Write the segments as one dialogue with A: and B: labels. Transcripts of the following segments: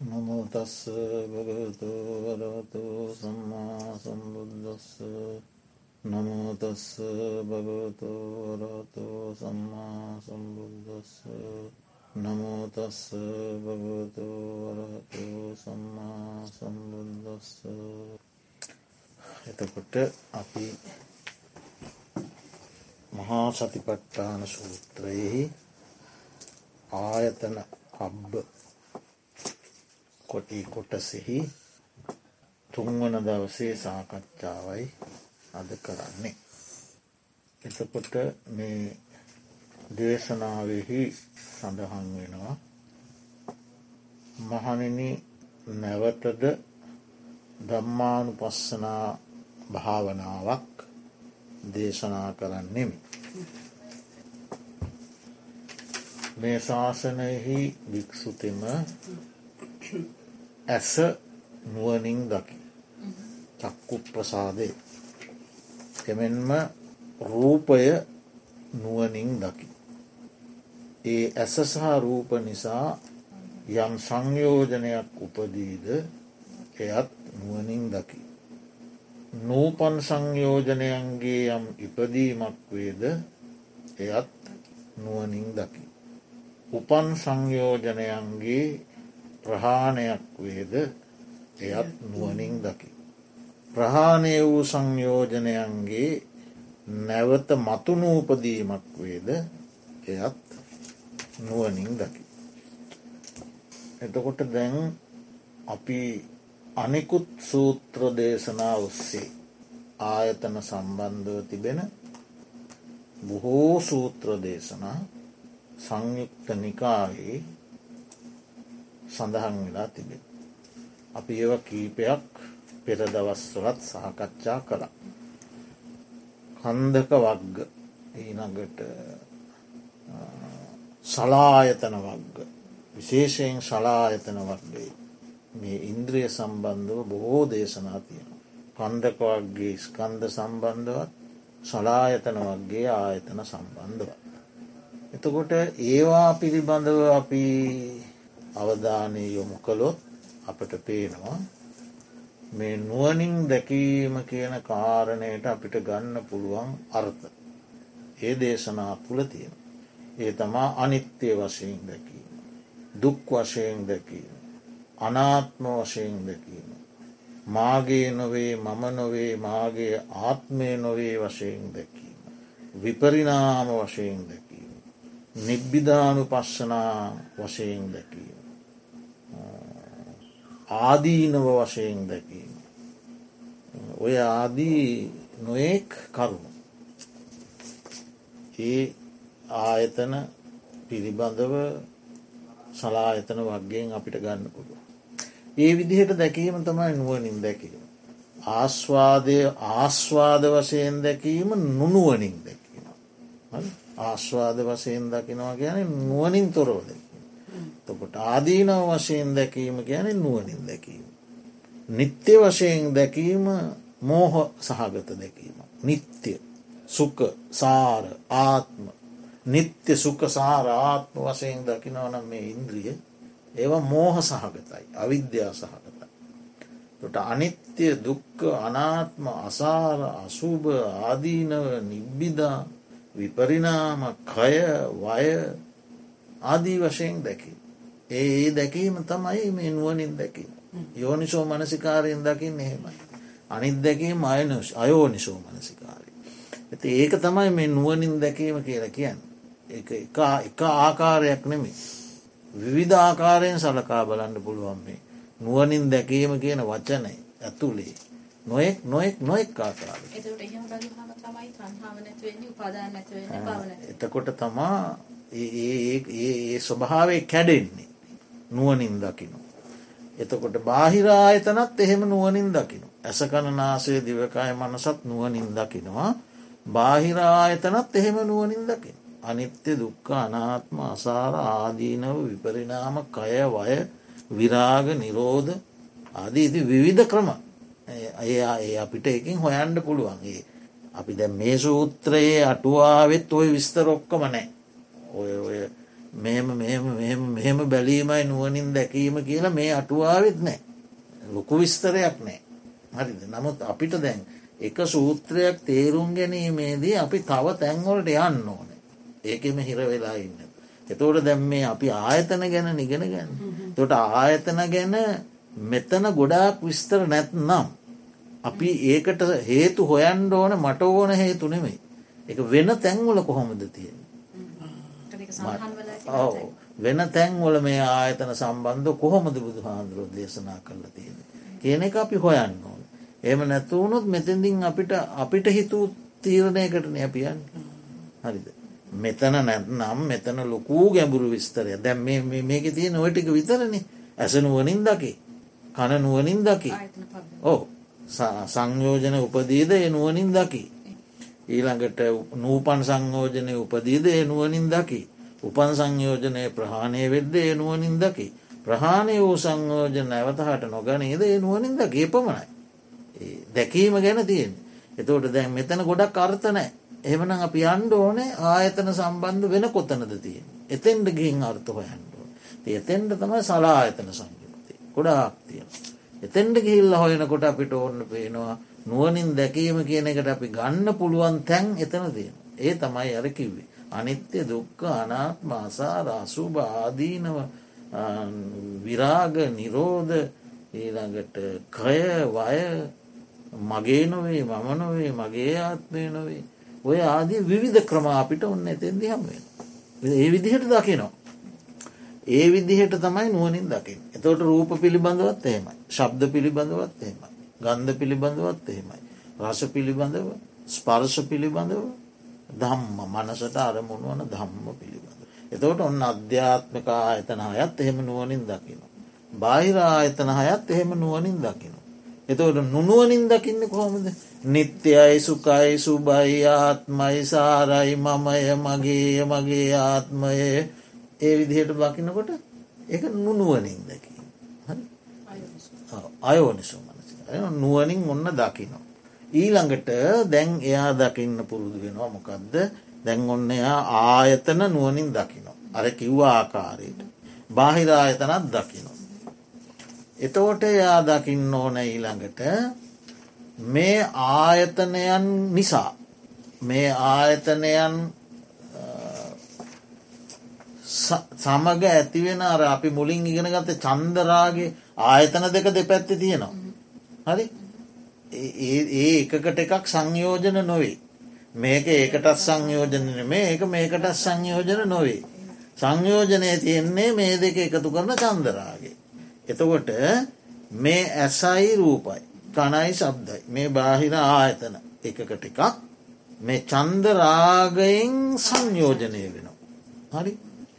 A: නමුතස්ස භගවතු වරවතු සම්මා සම්බුද්දස්ස නමුතස්ස භගවතු වරවතු සම්මා සම්බුද්දස්ස නමුතස්ස භගවතු වරහතු සම්මා සම්බුද්දස්ස එතකොට අපි මහා සතිපට්ඨාන සූත්‍රයෙහි ආයතන අබ්බ කොටි කොටසෙහි තුන්වන දවසේ සාකච්ඡාවයි අද කරන්නේ. එතකොට මේ දේශනාවෙහි සඳහන් වෙනවා මහනිනි නැවතද දම්මානු පස්සනා භාවනාවක් දේශනා කරන්නෙමි. මේ ශාසනයෙහි භික්‍ෂුතිම ඇස නුවනින් දකි. චක්කු ප්‍රසාදය. එමෙන්ම රූපය නුවනින් දකි. ඒ ඇස සහ රූප නිසා යම් සංයෝජනයක් උපදීද එයත් නුවනින් දකි. නූපන් සංයෝජනයන්ගේ යම් ඉපදීමක් වේද එයත් නුවනින් දකි. උපන් සංයෝජනයන්ගේ ප්‍රහාණයක් වේද එයත් නුවනින් දකි. ප්‍රහාණය වූ සංයෝජනයන්ගේ නැවත මතුනූපදීමක් වේද එයත් නුවනින් දකි. එතකොට දැන් අපි අනිකුත් සූත්‍ර දේශනා ඔස්සේ ආයතන සම්බන්ධව තිබෙන බොහෝ සූත්‍ර දේශනා සංයුක්ත නිකායේ සඳහන් වෙලා තිබෙන. අපි ඒව කීපයක් පෙර දවස්වලත් සහකච්ඡා කළා. කන්දක වග්ග ඊනඟට සලායතන වග්ග විශේෂයෙන් සලායතන වර්ගයි මේ ඉන්ද්‍රිය සම්බන්ධව බොහෝ දේශනා තියෙන. කන්දක වක්ගේ ස්කන්ධ සම්බන්ධවත් සලායතන වක්ගේ ආයතන සම්බන්ධව. එතකොට ඒවා පිළිබඳව අපි අවධානය යොමු කළොත් අපට පේනවා මේ නුවනින් දැකීම කියන කාරණයට අපිට ගන්න පුළුවන් අර්ථ. ඒ දේශනා තුළ තියෙන. ඒ තමා අනිත්‍යය වශයෙන් දැකීම. දුක් වශයෙන් දැකීම. අනාත්ම වශයෙන් දැකීම. මාගේ නොවේ මම නොවේ මාගේ ආත්මය නොවේ වශයෙන් දැකීම. විපරිනාම වශයෙන් දැකීම. නිබ්බිධානු පස්සනා වශයෙන් දැකීම. ආදීනව වශයෙන් දැකීම. ඔය ආදී නොයෙක් කරුණු. ඒ ආයතන පිළිබඳව සලායතන වක්ගෙන් අපිට ගන්න පුළුව. ඒ විදිහට දැකීම තමයි නුවනින් දැකීම. ආස්වාදය ආස්වාද වශයෙන් දැකීම නුනුවනින් දැකීම. ආස්වාද වශයෙන් දකිනවා ගැන නුවනින් තොරව දැකීම. තකොට ආදීනව වශයෙන් දැකීම ගැන නුවනින් දැකීම. නිත්‍ය වශයෙන් දැකීම මෝහ සහගත දැකීම. නිත්‍ය සුක සාර ආත්ම නිත්‍ය සුක සාර ආත්ම වශයෙන් දකිනවනම් මේ ඉන්ද්‍රිය ඒව මෝහ සහගතයි අවිද්‍යා සහගතයි. ට අනිත්‍ය දුක්ක අනාත්ම අසාර අසූභ ආදීනව නිබ්බිදා විපරිනාම කය වය ආදී වශයෙන් දැකි. ඒ දැකීම තමයි මේ නුවනින් දැකීම. යෝනිසෝ මනසිකාරයෙන් දකින්න එහෙමයි. අනිත් දැකීම අයනස් අයෝනිසෝ මනසිකාරය. ඇති ඒක තමයි මේ නුවනින් දැකීම කියලා කියන්න. එක ආකාරයක් නෙමේ. විවිධ ආකාරයෙන් සලකා බලන්න පුළුවන් මේ. නුවනින් දැකීම කියන වචනය ඇතුළේ. නොයෙක් නොයෙක් නොෙක් ආකාර. එතකොට තමා ඒ ස්වභාවය කැඩෙන්නේ. නුවනින් දකිනු. එතකොට බාහිරායතනත් එහෙම නුවනින් දකිනු. ඇසකණනාසේ දිවකාය මනසත් නුවනින් දකිනවා. බාහිරායතනත් එහෙම නුවනින් දකින. අනිත්‍ය දුක්ක අනාත්ම අසාර ආදීනව විපරිනාම කය වය විරාග නිරෝධ ආදීති විවිධ ක්‍රම ඒ අපිට එකින් හොයන්ඩ පුළුවන්ගේ. අපි දැ මේ සූත්‍රයේ අටුවාවෙත් ඔය විස්තරොක්කම නෑ. ඔය ඔය මෙහෙම මෙහෙම මෙහෙම බැලීමයි නුවනින් දැකීම කියලා මේ අටුවාවෙත් නෑ ලොකු විස්තරයක් නෑ හරිද නමුත් අපිට දැන් එක සූත්‍රයක් තේරුම් ගැනීමේදී අපි තව තැන්වලට යන්න ඕන ඒකෙම හිර වෙලා ඉන්න. එතෝට දැම් මේ අපි ආයතන ගැන නිගෙන ගැන. තොට ආයතන ගැන මෙතන ගොඩාක් විස්තර නැත්නම්. අපි ඒකට හේතු හොයන්ඩ ඕන මට ඕන හේතු නෙමෙයි. එක වෙන තැන්වල කොහොමද තියෙන. වෙන තැන්වල මේ ආයතන සම්බන්ධ කොහොමද බුදු හාන්දුරෝ දේශනා කරලා තියෙන. කියන එක අපි හොයන්න ඕන. එම නැතුවුණොත් මෙතැඳින් අපිට අපිට හිතූ තීරණයකට නැපියන් හරිද. මෙතන නැත්නම් මෙතන ලොකූ ගැඹුරු විස්තරය දැම් මේක තියෙන ඔයටික විතරණ ඇස නුවනින් දකි. කන නුවනින් දකි. ඕ සංයෝජන උපදීද ඒ නුවනින් දකි? ඊළඟට නූපන් සංයෝජනය උපදීද ඒ නුවනින් දකි උපන් සංයෝජනය ප්‍රහාණය වෙද්ද ඒ නුවනින් දකි. ප්‍රහාණය වූ සංයෝජන ඇවතහට නොගනේද? ඒ නුවනින් දකේ. පමණයි දැකීම ගැන තියෙන් එතෝට දැන් මෙතන ගොඩක් අර්ථනෑ එහමන අපි අන්ඩ ඕනේ ආයතන සම්බන්ධ වෙන කොතනද තියෙන් එතෙන්ට ගිහින් අර්ථ හොයන්ඩුව එතෙන්ට තමයි සලා ආයතන සංයුක්ති ගොඩාක් තියෙන එතෙන්ට ගිහිල්ල හොයනකොට අපිට ඕන්න පේනවා නුවනින් දැකීම කියන එකට අපි ගන්න පුළුවන් තැන් එතන තියෙන ඒ තමයි අර කිව්වේ. අනිත්‍ය දුක්ක අනාත්ම අසාර අසුභ ආදීනව විරාග නිරෝධ ඊළඟට කය වය මගේ නොවේ මම නොවේ මගේ ආත්මය නොවේ ඔය ආදී විවිධ ක්‍රම අපිට ඔන්න එතෙන්දි හම්වෙන. ඒ විදිහට දකිනවා. ඒ විදිහට තමයි නුවනින් දකිින්. එතවට රූප පිළිබඳවත් එහෙමයි. ශබ්ද පිළිබඳවත් එහෙමයි. ගන්ධ පිළිබඳවත් එහෙමයි. රස පිළිබඳව ස්පර්ශ පිළිබඳව ධම්ම මනසට අරමුණ වන ධම්ම පිළිබඳ. එතවට ඔන්න අධ්‍යාත්මක ආයතන අයත් එහෙම නුවනින් දකින. බාහිර ආයතන හයත් එහෙම නුවනින් දකින. එතවට නුනුවනින් දකින්න කොහොමද නිත්‍යයි සුකයි සුබයි ආත්මයි සාරයි මමය මගේ මගේ ආත්මය ඒ විදිහට බකිනකොට එක නුනුවනින් දැකි අයෝනිසු මනස නුවනින් ඔන්න දකිනවා. ඊළඟට දැන් එයා දකින්න පුරුදු වෙනවා මොකක්ද දැන් ඔන්න එයා ආයතන නුවනින් දකිනවා. අර කිව්ව ආකාරයට. බාහිර ආයතනත් දකිනවා. එතෝට එයා දකින්න ඕන ඊළඟට මේ ආයතනයන් නිසා මේ ආයතනයන් සමග ඇතිවෙන අර අපි මුලින් ඉගෙන ගත චන්දරාගේ ආයතන දෙක දෙපැත්ති තියෙනවා. හරි ඒ එකකට එකක් සංයෝජන නොවේ. මේක ඒකටත් සංයෝජන මේ ඒක මේකටත් සංයෝජන නොවේ. සංයෝජනය තියෙන්නේ මේ දෙක එකතු කරන චන්දරාගේ. එතකොට මේ ඇසයි රූපයි. කණයි සබ්දයි මේ බාහිර ආයතන එකකට එකක් මේ චන්දරාගයෙන් සංයෝජනය වෙනවා. හරි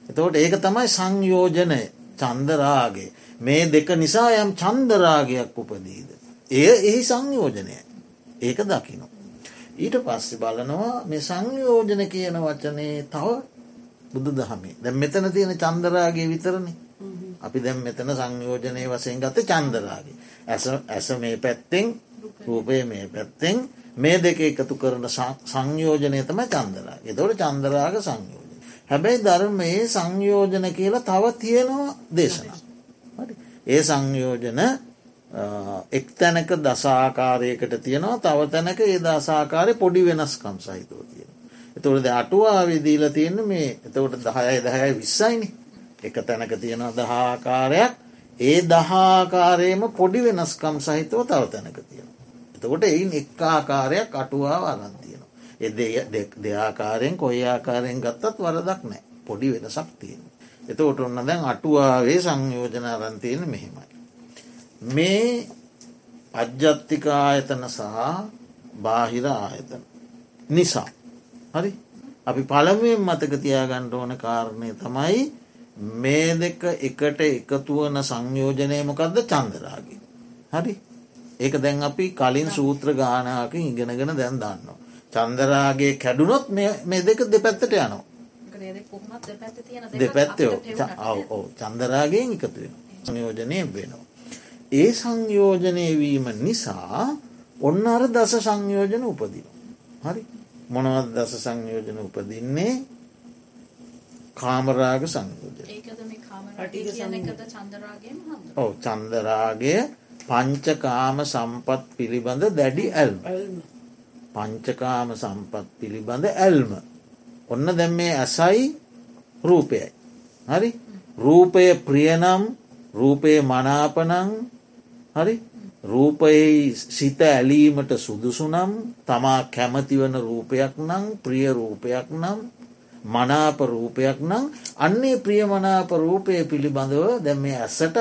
A: එතකොට ඒක තමයි සංයෝජනය චන්දරාගේ මේ දෙක නිසා යම් චන්දරාගයක් උපදීද. එය එහි සංයෝජනය. ඒක දකිනු. ඊට පස්සෙ බලනවා මේ සංයෝජන කියන වචනේ තව බුදු දහමේ. දැ මෙතන තියෙන චන්දරාගේ විතරණි අපි දැම් මෙතන සංයෝජනය වසයෙන් ගත චන්දරාගේ ඇස මේ පැත්තෙන් රූපය මේ පැත්තෙන් මේ දෙක එකතු කරන සංයෝජනය තම චන්දරා එතවට චන්දරාග සංයෝජන. හැබැයි ධර්මයේ සංයෝජන කියලා තව තියෙනවා දේශනා. ඒ සංයෝජන එක් තැනක දසාකාරයකට තියෙනවා තව තැනක ඒ දසාකාරය පොඩි වෙනස්කම් සහිතව තියෙන. එතොට අටුවාවිදීල තියෙන මේ එතවට දහයයි දහයයි විස්සයිනි එක තැනක තියෙනවා දහාකාරයක් ඒ දහාකාරයම පොඩි වෙනස්කම් සහිතව තව තැනක තියෙන. එතකොට එයින් එක් ආකාරයක් අටුවා අරන්තියෙන. එ දෙආකාරයෙන් කොයි ආකාරයෙන් ගත්තත් වරදක් නෑ පොඩි වෙනසක් තියෙන. එතකොට ඔන්න දැන් අටුවාවේ සංයෝජන අරන්තියෙන මෙහෙමයි. මේ අජ්ජත්තික ආයතන සහ බාහිර ආයතන. නිසා. හරි අපි පළමුුවෙන් මතක තියාගණ්ඩ ඕන කාරණය තමයි මේ දෙක එකට එකතුවන සංයෝජනයමකක්ද චන්දරාගේ. හරි ඒක දැන් අපි කලින් සූත්‍ර ගානාක ඉගෙනගෙන දැන් දන්නවා. චන්දරාගේ කැඩුනොත් මේ දෙක දෙපැත්තට යනවා. දෙපැත්තයෝ චන්දරාගෙන් එකතු වෙන සංයෝජනය වෙනවා. ඒ සංයෝජනය වීම නිසා ඔන්න අර දස සංයෝජන උපදින. හරි? මොනවත් දස සංයෝජන උපදින්නේ? කාමරාග සංයෝජන. ඔව චන්දරාගය පංචකාම සම්පත් පිළිබඳ දැඩි ඇල්ම. පංචකාම සම්පත් පිළිබඳ ඇල්ම. ඔන්න දැම් මේ ඇසයි රූපයයි. හරි? රූපය ප්‍රියනම් රූපය මනාපනං හරි? රූපයෙහි සිත ඇලීමට සුදුසුනම් තමා කැමතිවන රූපයක් නම් ප්‍රිය රූපයක් නම් මනාප රූපයක් නම් අන්නේ ප්‍රියමනාප රූපය පිළිබඳව දැම මේ ඇසට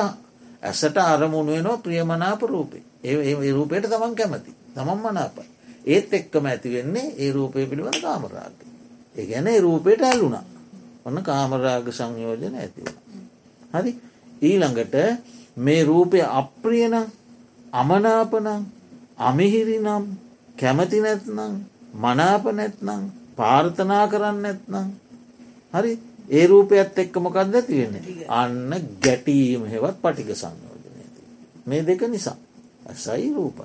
A: ඇසට අරමුණ වෙනවා ප්‍රියමනාප රූපේ. ඒ රූපයට තමන් කැමති. තමන් මනාපයි. ඒත් එක්කම ඇතිවෙන්නේ ඒ රූපය පිළිබඳ කාමරාග ඒ ගැන රූපයට ඇල්ලුනා ඔන්න කාමරාග සංයෝජන ඇතිව හරි? ඊළඟට මේ රූපය අප්‍රියන අමනාපනං අමිහිරිනම් කැමති නැත්නම් මනාප නැත්නම් පාර්ථනා කරන්න නැත්නම් හරි? ඒ රූපයත් එක්ක මොකක්ද තියෙන්නේ? අන්න ගැටීම හෙවත් පටික සංයෝජනය මේ දෙක නිසා. ඇසයි රූප.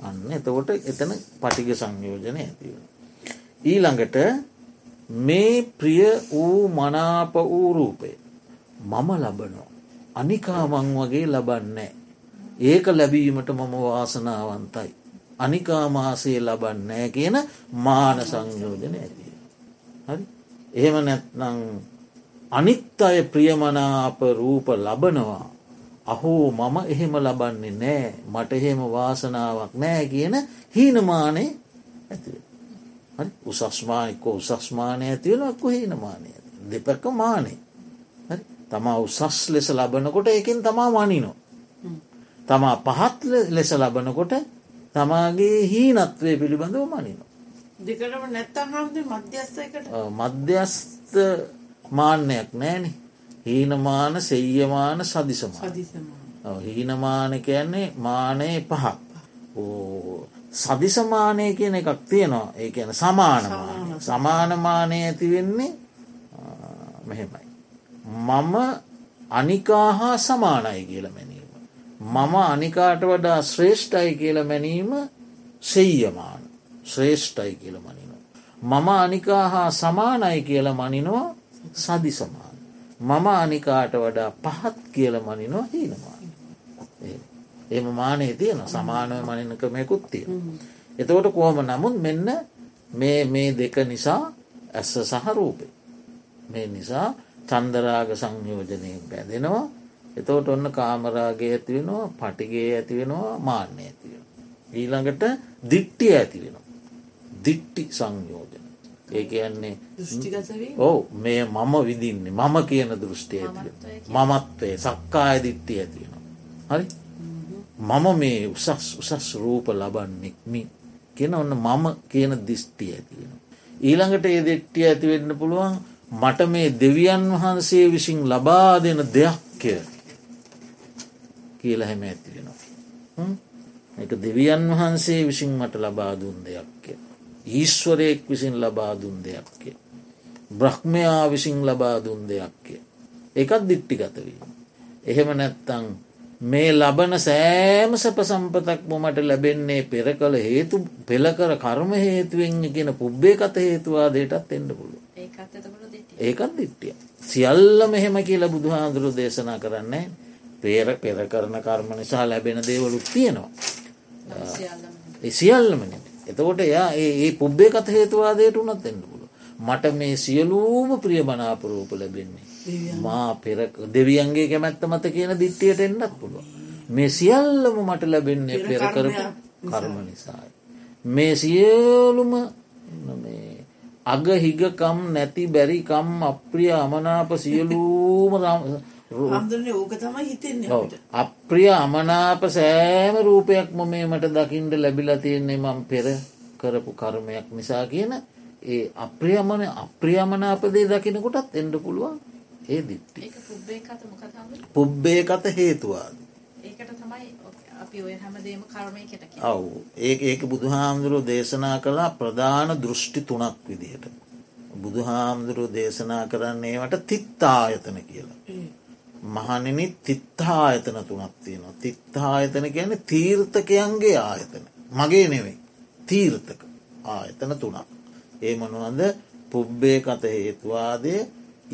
A: අන්න එතකොට එතන පටික සංයෝජනය ඇතිව. ඊළඟට මේ ප්‍රිය වූ මනාප වූ රූපය මම ලබනෝ අනිකාමං වගේ ලබන්නේ. ඒක ලැබීමට මම වාසනාවන්තයි. අනිකාමාසේ ලබන්නෑ කියන මාන සංයෝජන ඇතිය හරි? එහෙම නැත්නං අනිත් අය ප්‍රියමනාප රූප ලබනවා. අහෝ මම එහෙම ලබන්නේ නෑ. මට එහෙම වාසනාවක් නෑ කියන හීනමානය ඇතිව උසස්මානිකෝ උසස්මානය ඇතිවෙනක්කු හීනමානය දෙපැක මානේ තමා උසස් ලෙස ලබනකොට එකින් තමා මනිනෝ. තමා පහත් ලෙස ලබනකොට තමාගේ හීනත්වය පිළිබඳව මනිනෝ.
B: දෙකටම නැත්තම් මධ්‍යස්ථකට
A: මධ්‍යස්ථ මාන්‍යයක් නෑන හීනමාන සෙය්‍යමාන සදිසමා හීනමාන කියන්නේ මානය පහක්. සදිසමානය කියන එකක් තියෙනවා. ඒ කියන සමානමාන සමානමානය ඇතිවෙන්නේ මෙහෙමයි මම අනිකා හා සමානයි කියල මැනීම. මම අනිකාට වඩා ශ්‍රේෂ්ඨයි කියල මැනීම සෙය්‍යමාන ශ්‍රේෂ්ඨයි කියල මනිනවා. මම අනිකා හා සමානයි කියල මනිනවා සදි සමාන. මම අනිකාට වඩා පහත් කියල මනිනවා හීනමාන. එම මානයේ තියෙන සමානව මනිනක මෙකුත් තියෙන. එතකොට කොහොම නමුත් මෙන්න මේ දෙක නිසා ඇස්ස සහ රූපේ. මේ නිසා චන්දරාග සංයෝජනයෙන් පැදෙනවා එතවට ඔන්න කාමරාගේ ඇතිවෙනවා පටිගේ ඇතිවෙනවා මාන්‍ය ඇතිවෙන. ඊළඟට දිට්ටිය ඇතිවෙනවා. දිට්ටි සංයෝජන. ඒ කියන්නේ ඕ මේ මම විදින්නේ මම කියන දෘෂ්ටිය ඇතිව. මමත්වේ සක්කාය දිට්ටිය ඇතිවෙනවා. හරි මම මේ උසස් උසස් රූප ලබන්නෙක්මි කියෙන ඔන්න මම කියන දිස්ටිය ඇතිවෙන. ඊළඟට ඒ දෙට්ටිය ඇතිවෙන්න පුළුවන් මට මේ දෙවියන් වහන්සේ විසින් ලබා දෙන දෙයක්ය කියල හැම ඇතිවෙනවා. එක දෙවියන් වහන්සේ විසින් මට ලබා දුන් දෙයක්ය. ඊශ්වරයෙක් විසින් ලබා දුන් දෙයක්ය. බ්‍රහ්මයා විසින් ලබා දුන් දෙයක්ය. එකත් දිට්ටිගතවීම. එහෙම නැත්තං මේ ලබන සෑම සැප සම්පතක්ම මට ලැබෙන්නේ පෙර කළ හේතු පෙළ කර කර්ම හේතුවෙන් කියෙන පුබ්බේ කත හේතුවාදයටත් එන්න පුළුව. ඒකත් දිට්ටිය. සියල්ල මෙහෙම කියලා බුදුහාදුරු දේශනා කරන්නේ පේර පෙර කරන කර්ම නිසා ලැබෙන දේවලුත් තියෙනවා. සියල්ලම එතකොට එයා ඒ පුබ්බේ කත හේතුවාදයට උනත් එන්න පුළුව. මට මේ සියලූම ප්‍රිය බනාපරූප ලැබෙන්නේ. මා පෙර දෙවියන්ගේ කැමැත්ත මත කියන දිට්ටියට එන්නත් පුළුව. මේ සියල්ලම මට ලැබෙන්නේ පෙරකරපු කර්ම නිසායි. මේ සියලුම අග හිගකම් නැති බැරිකම් අප්‍රිය අමනාප සියලූම අප්‍රිය අමනාප සෑම රූපයක්ම මේ මට දකිින්ට ලැබිලා තියෙන්නේ මං පෙර කරපු කර්මයක් නිසා කියන ඒ අප්‍රියමන අප්‍රියමනාපදේ දකිනකොටත් එන්ඩ පුළුවන් ඒ දිට්ටි පුබ්බේ කත හේතුවාද ඔව් ඒ ඒක බුදුහාමුදුරුව දේශනා කළා ප්‍රධාන දෘෂ්ටි තුනක් විදිහට. බුදුහාමුදුරුව දේශනා කරන්නේවට තිත්තායතන කියලා. මහනෙනි තිත්තායතන තුනක් තියෙනවා. තිත්තායතන කියන තීර්ථකයන්ගේ ආයතන. මගේ නෙවෙයි. තීර්ථක ආයතන තුනක්. ඒ මනුවන්ද පුබ්බේ කත හේතුවාදය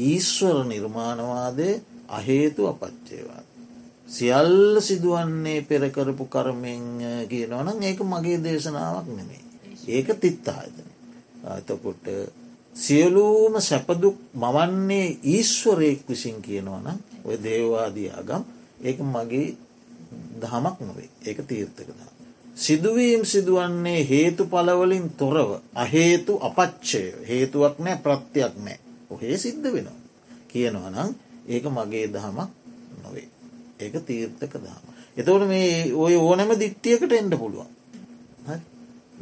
A: ඊශ්වර නිර්මාණවාදය අහේතු අපච්චේවාද. සියල්ල සිදුවන්නේ පෙරකරපු කරමෙන් කියනවනම් ඒක මගේ දේශනාවක් නෙමේ. ඒක තිත්තායතන. අතකොට සියලූම සැපදුක් මවන්නේ ඊශ්වරයෙක් විසින් කියනවන ඔය දේවාදී අගම් ඒක මගේ දහමක් නොවේ ඒක තීර්ථක දහම. සිදුවීම් සිදුවන්නේ හේතු පලවලින් තොරව අහේතු අපච්චය හේතුවක් නෑ ප්‍රත්තියක් නෑ ඔහේ සිද්ධ වෙනවා කියනවනම් ඒක මගේ දහමක් නොවේ ඒක තීර්ථක දහම. එතවට මේ ඔය ඕනෑම දිට්ටියකට එන්ඩ පුළුවන්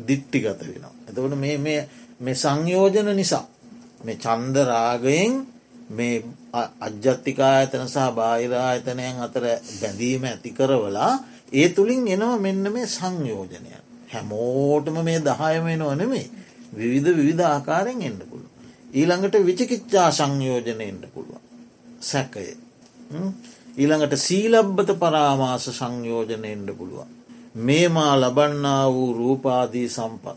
A: දිට්ටිගත වෙනවා. එතවට මේ සංයෝජන නිසා මේ චන්දරාගයෙන් මේ අජ්ජත්තිකායතන සහ බාහිරායතනයන් අතර බැඳීම ඇති කරවලා ඒ තුළින් එනවා මෙන්න මේ සංයෝජනය. හැමෝටම මේ දහයම එනවා නෙමේ විවිධ විවිධ ආකාරයෙන් එන්න පුළුව. ඊළඟට විචිකිච්චා සංයෝජන එන්න පුළුවන්. සැකය. ඊළඟට සීලබ්බත පරාමාස සංයෝජන එන්න පුළුවන්. මේමා ලබන්නා වූ රූපාදී සම්පත්.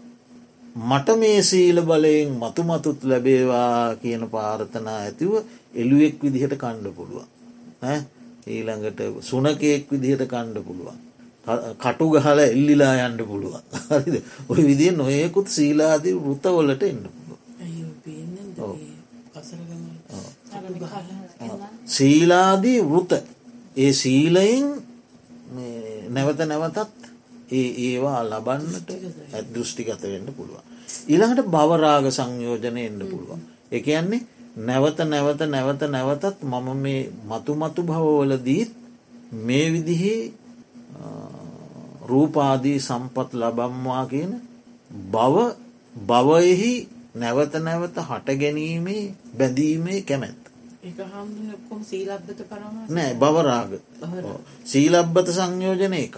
A: මට මේ සීල බලයෙන් මතුමතුත් ලැබේවා කියන පාර්ථනා ඇතිව එළුවෙක් විදිහට කණ්ඩ පුළුවන්. ඊළඟට සුනකයෙක් විදිහට කණ්ඩ පුළුවන්. කටු ගහල එල්ලිලා යන්ඩ පුළුවන් හරිද ඔය විදිිය නොයෙකුත් සීලාදී ෘතවලට එන්න පුළුව සීලාදී වෘත ඒ සීලයින් නැවත නැවතත් ඒ ඒවා ලබන්නට ඇත් දෘෂ්ටිගත වෙන්න පුළුවන්. ඊළඟට බවරාග සංයෝජනය එන්න පුළුවන්. එක යන්නේ නැවත නැවත නැවත නැවතත් මම මේ මතු මතු භවවලදීත් මේ විදිහේ රූපාදී සම්පත් ලබම්වා කියන බව බවයෙහි නැවත නැවත හට ගැනීමේ බැඳීමේ කැමැත්. නෑ බවරාග සීලබ්බත සංයෝජන එක.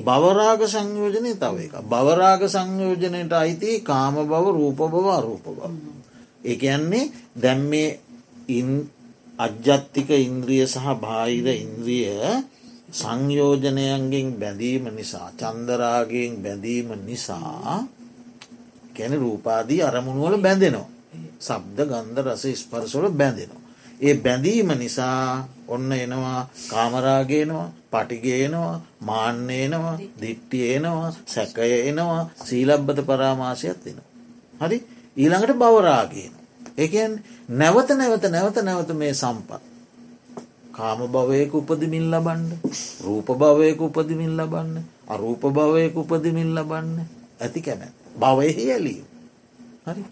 A: බවරාග සංයෝජනය තව එක. බවරාග සංයෝජනයට අයිති කාම බව රූප බව අරූප බව. එකයන්නේ දැම් මේ අජ්ජත්තික ඉන්ද්‍රිය සහ බාහිර ඉන්ද්‍රිය සංයෝජනයන්ගෙන් බැඳීම නිසා චන්දරාගෙන් බැඳීම නිසා කැන රූපාදී අරමුණුවල බැඳෙනවා. සබ්ද ගන්ධ රස ස්පරසොල බැඳෙනවා. ඒ බැඳීම නිසා ඔන්න එනවා කාමරාගේනවා පටිගේනවා මාන්නේනවා දිට්ටියේනවා සැකය එනවා සීලබ්බත පරාමාශයක් එනවා. හරි ඊළඟට බවරාගෙන. එකන් නැවත නැවත නැවත නැවත මේ සම්පත්. කාම භවයක උපදමින් ලබන්න රූප භවයක උපදමින් ලබන්න අරූප භවයක උපදමින් ලබන්න ඇති කැමැත්. භවයෙහි ඇලිය. හරි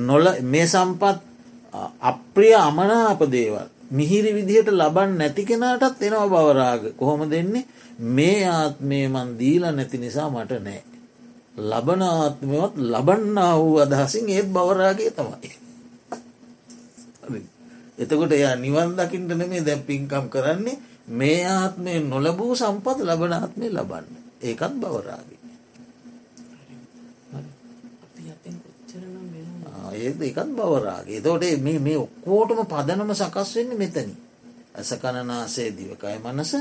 A: නොල මේ සම්පත් අප්‍රිය අමනාප දේවල් මිහිරි විදිහට ලබන් නැති කෙනාටත් එනවා බවරාග කොහොම දෙන්නේ මේ ආත්මේ මන් දීලා නැති නිසා මට නෑ. ලබන ආත්මවත් ලබන්නා වූ අදහසින් ඒත් බවරාගේ තමයි. එතකොට එයා නිවන් දකිින්ට නෙමේ දැ පින්කම් කරන්නේ මේ ආත්මය නොලබූ සම්පත් ලබන ආත්මය ලබන්න ඒකත් බවරාගේ. ඒ එකත් බවරාගේ තෝට මේ මේ ඔක්කෝටම පදනම සකස් වෙන්න මෙතන. ඇස කණනාසේ දිවකය මනස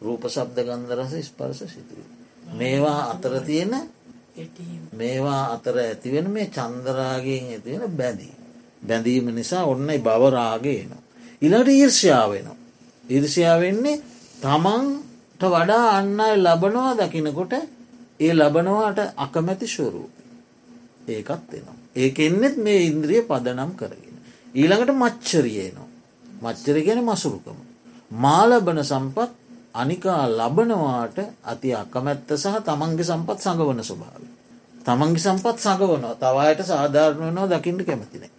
A: රූප සබ්ද ගන්දරස ස්පර්ස සිතුව. මේවා අතර තියෙන මේවා අතර ඇතිවෙන මේ චන්දරාගෙන් ඇතිවෙන බැඳී. බැඳීම නිසා ඔන්නයි බවරාගේන. ඉලට ඊර්ෂාවෙනවා. ඉර්ෂයාවෙන්නේ තමන්ට වඩා අන්නයි ලබනවා දකිනකොට ඒ ලබනවාට අකමැති ශුරූප. ඒකත් එනවා. ඒක එන්නෙත් මේ ඉන්ද්‍රිය පදනම් කරගෙන. ඊළඟට මච්චරියනවා. මච්චර ගැන මසුරුකම. මාලබන සම්පත් අනිකා ලබනවාට අති අකමැත්ත සහ තමන්ගේ සම්පත් සඟවන ස්වභාව. තමන්ගේ සම්පත් සඟවනවා තවයට සාධාරණ වනවා දකිින්ට කැමතිනේ.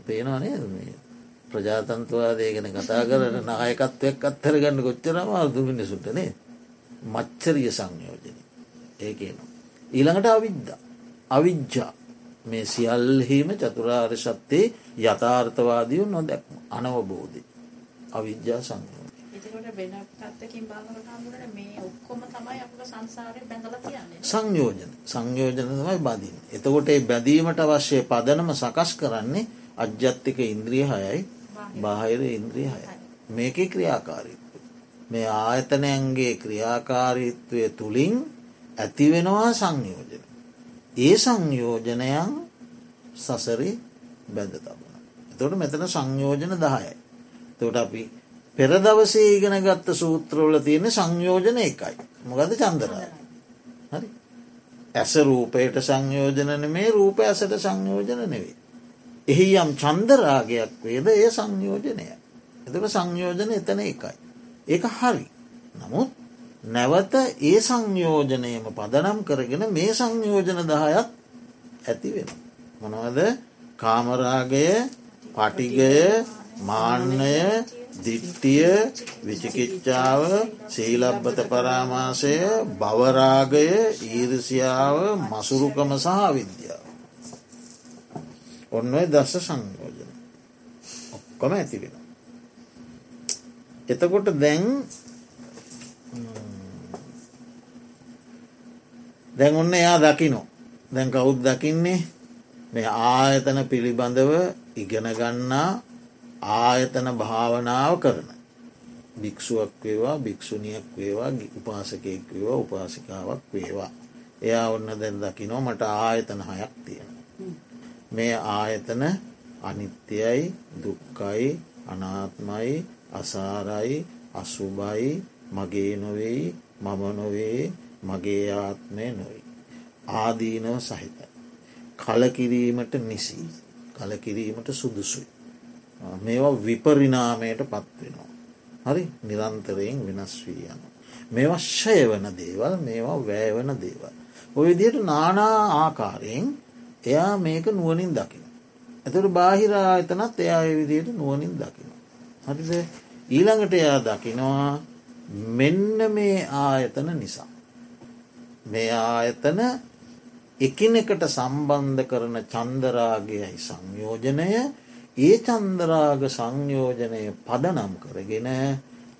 A: පේනවානේ මේ ප්‍රජාතන්තුවාදය ගැන කතා කරන නායකත්වයක් අත්තර ගන්න කොච්චරම දුමිනිසුටනේ මච්චරිය සංයෝජන ඒකනවා. ඊළඟට අවිද්ද අවිද්ජා මේ සියල්හිම චතුරාර් සත්තේ යථාර්ථවාදියු නොදැක්ම අනවබෝධය අවිද්‍යා සංයෝජන සංයෝජන සංයෝජන තමයි බදින්. එතකොට ඒ බැදීමට අවශ්‍ය පදනම සකස් කරන්නේ අජ්‍යත්තික ඉන්ද්‍රිය හයයි බාහිර ඉන්ද්‍රිය හයයි. මේක ක්‍රියාකාරීත්ව. මේ ආයතනයන්ගේ ක්‍රියාකාරීත්වය තුළින් ඇතිවෙනවා සංයෝජන. ඒ සංයෝජනයන් සසරි බැඳ තබන. තොට මෙතන සංයෝජන දහයයි. තොට අපි පෙර දවසේ ඉගෙන ගත්ත සූත්‍රවල තියෙන සංයෝජන එකයි. මොකද චන්දරා. හරි ඇස රූපයට සංයෝජනන මේ රූප ඇසට සංයෝජන නෙවේ. එහි යම් චන්දරාගයක් වේද එය සංයෝජනය. එතක සංයෝජන එතන එකයි. ඒක හරි. නමුත් නැවත ඒ සංයෝජනයම පදනම් කරගෙන මේ සංයෝජන දහයත් ඇති වෙන. මොනවද කාමරාගය පටිගය මාන්නය දිට්ටිය විචිකිච්චාව සීලබ්බත පරාමාසය බවරාගය ඊරසියාව මසුරුකම සහ විද්‍යාව. ඔන්න දස්ස සංයෝජන ඔක්කොම ඇති වෙන. එතකොට දැන් දැන් ඔන්න එයා දකිනෝ දැන් කවුද් දකින්නේ මේ ආයතන පිළිබඳව ඉගෙන ගන්නා ආයතන භාවනාව කරන. භික්‍ෂුවක් වේවා භික්‍ෂුණියක් වේවා උපාසකයෙක් වේවා උපාසිකාවක් වේවා. එයා ඔන්න දැන් දකිනෝ මට ආයතන හයක් තියෙන. මේ ආයතන අනිත්‍යයි දුක්කයි අනාත්මයි අසාරයි අසුබයි මගේ නොවෙයි මම නොවේ මගේ ආත්මය නොයි. ආදීනව සහිතයි. කලකිරීමට නිසි කලකිරීමට සුදුසුයි. මේවා විපරිනාමයට පත්වෙනවා. හරි නිරන්තරයෙන් වෙනස් වී යන. මේවා ශය වන දේවල් මේවා වෑවන දේවල්. ඔය විදියට නානා ආකාරයෙන් එයා මේක නුවනින් දකින. ඇතුට බාහිර ආයතනත් එයා විදියට නුවනින් දකින. හරිද ඊළඟට එයා දකිනවා මෙන්න මේ ආයතන නිසා. මේ ආයතන එකිනෙකට සම්බන්ධ කරන චන්දරාගයයි සංයෝජනය ඒ චන්දරාග සංයෝජනය පදනම් කරගෙන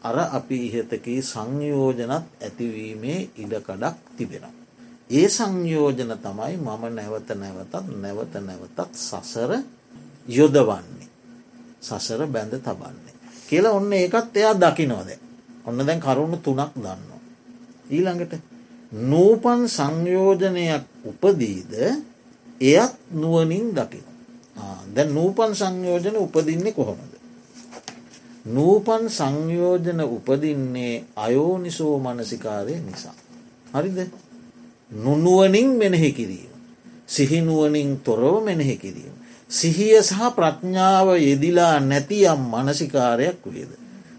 A: අර අපි ඉහතකී සංයෝජනත් ඇතිවීමේ ඉඩකඩක් තිබෙනවා. ඒ සංයෝජන තමයි මම නැවත නැවතත් නැවත නැවතත් සසර යොදවන්නේ. සසර බැඳ තබන්නේ. කියලා ඔන්න ඒකත් එයා දකිනෝද. ඔන්න දැන් කරුණු තුනක් දන්න. ඊළඟට නූපන් සංයෝජනයක් උපදීද එයත් නුවනින් දකින. දැ නූපන් සංයෝජන උපදින්නේ කොහොමද. නූපන් සංයෝජන උපදින්නේ අයෝනිසෝ මනසිකාරය නිසා. හරිද නුනුවනින් මෙනෙහි කිරීම. සිහිනුවනින් තොරව මෙනෙහි කිරීම. සිහිය සහ ප්‍රඥාව යෙදිලා නැතියම් මනසිකාරයක් වේද.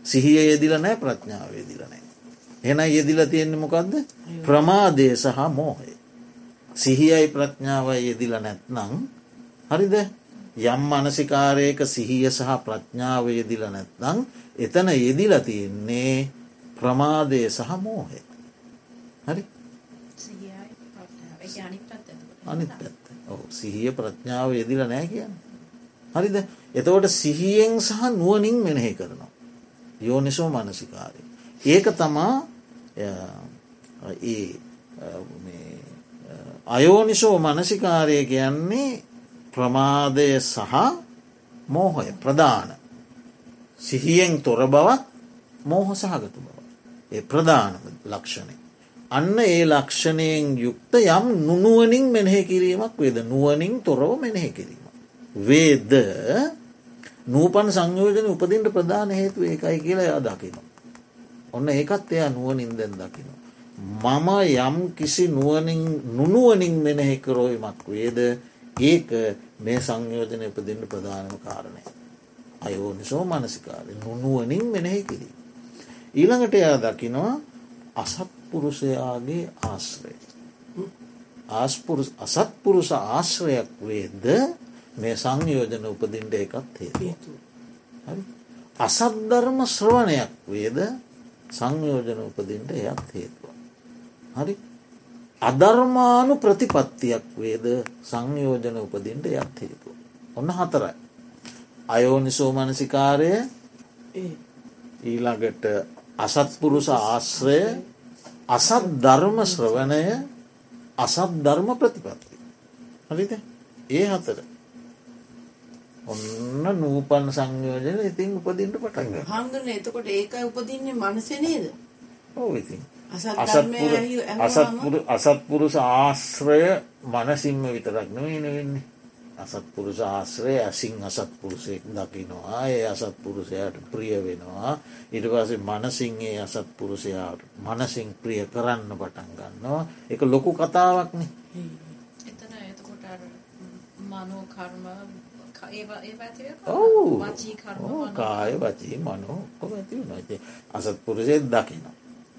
A: සිහිය යෙදිල නෑ ප්‍රඥාව යෙදිල නෑ. එන යෙදිල තියෙන්නේ මොකක්ද ප්‍රමාදය සහ මෝහය. සිහියයි ප්‍රඥාවයි යෙදිල නැත්නං හරිද යම් මනසිකාරයක සිහිය සහ ප්‍රඥාව යෙදිල නැත්නං එතන යෙදිල තියෙන්නේ ප්‍රමාදය සහ මෝහය. හරි අනිත් පැත්ත ඔ සිහිය ප්‍රඥාව යෙදිල නෑ කියන්න. හරිද එතවට සිහියෙන් සහ නුවනින් මෙනෙහි කරනවා. යෝනිසෝ මනසිකාරය. ඒක තමා අයෝනිසෝ මනසිකාරය කියන්නේ ප්‍රමාදය සහ මෝහය ප්‍රධාන සිහියෙන් තොර බවත් මෝහ සහගත බව. ඒ ප්‍රධාන ලක්ෂණය. අන්න ඒ ලක්ෂණයෙන් යුක්ත යම් නුනුවනින් මෙනෙහි කිරීමක් වේද නුවනින් තොරව මෙනෙහි කිරීම. වේද නූපන් සංයෝජන උපදින්ට ප්‍රධාන හේතු ඒකයි කියලා යා දකිනවා. ඔන්න ඒකත් එයා නුවනින් දැන් දකිනවා. මම යම් කිසි නුවනින් නුනුවනින් මෙනෙහි කරෝයමක් වේද ඒක මේ සංයෝජනය උපදින්න ප්‍රධානම කාරණය. අයෝනිසෝ මනසිකාරය නුනුවනින් මෙනෙහි කිරී. ඊළඟට එයා දකිනවා අසත්පුරුෂයාගේ ආශ්‍රය. අසත්පුරුෂ ආශ්‍රයක් වේද මේ සංයෝජන උපදින්ට එකත් හේතු. අසත්ධර්ම ශ්‍රවණයක් වේද සංයෝජන උපදින්ට එයත් හේතුව. හරි අධර්මානු ප්‍රතිපත්තියක් වේද සංයෝජන උපදින්ට යත් හේතු. ඔන්න හතරයි. අයෝනිසෝ මනසිකාරය ඊළඟට අසත්පුරුෂ ආශ්‍රය අසත් ධර්ම ශ්‍රවණය අසත් ධර්ම ප්‍රතිපත්ති. හරිද ඒ හතර ඔන්න නූපන් සංයෝජන ඉතින් උපදින්ට පටන්ග
B: හඳන එතකොට ඒකයි උපදින්නේ මනසනේද
A: ඕ ඉතින්. අසත්පුරුස ආශ්‍රය මනසිම්ම විතරක් නොවන වෙන්නේ. අසත්පුරුෂ ආශ්‍රය ඇසින් අසත්පුරුෂයෙක් දකිනවා. ඒ අසත්පුරුෂයට ප්‍රිය වෙනවා. ඉට පසේ මනසිංගේ අසත්පුරුෂයාට මනසිං ප්‍රිය කරන්න පටන් ගන්නවා. එක ලොකු කතාවක්නේ
C: එතන එතකොට මනෝ කර්ම
A: ඔව් කාය වචී මනෝ ඔක්කොම ඇති වෙනවා ඉතින් අසත්පුරුෂයෙක් දකින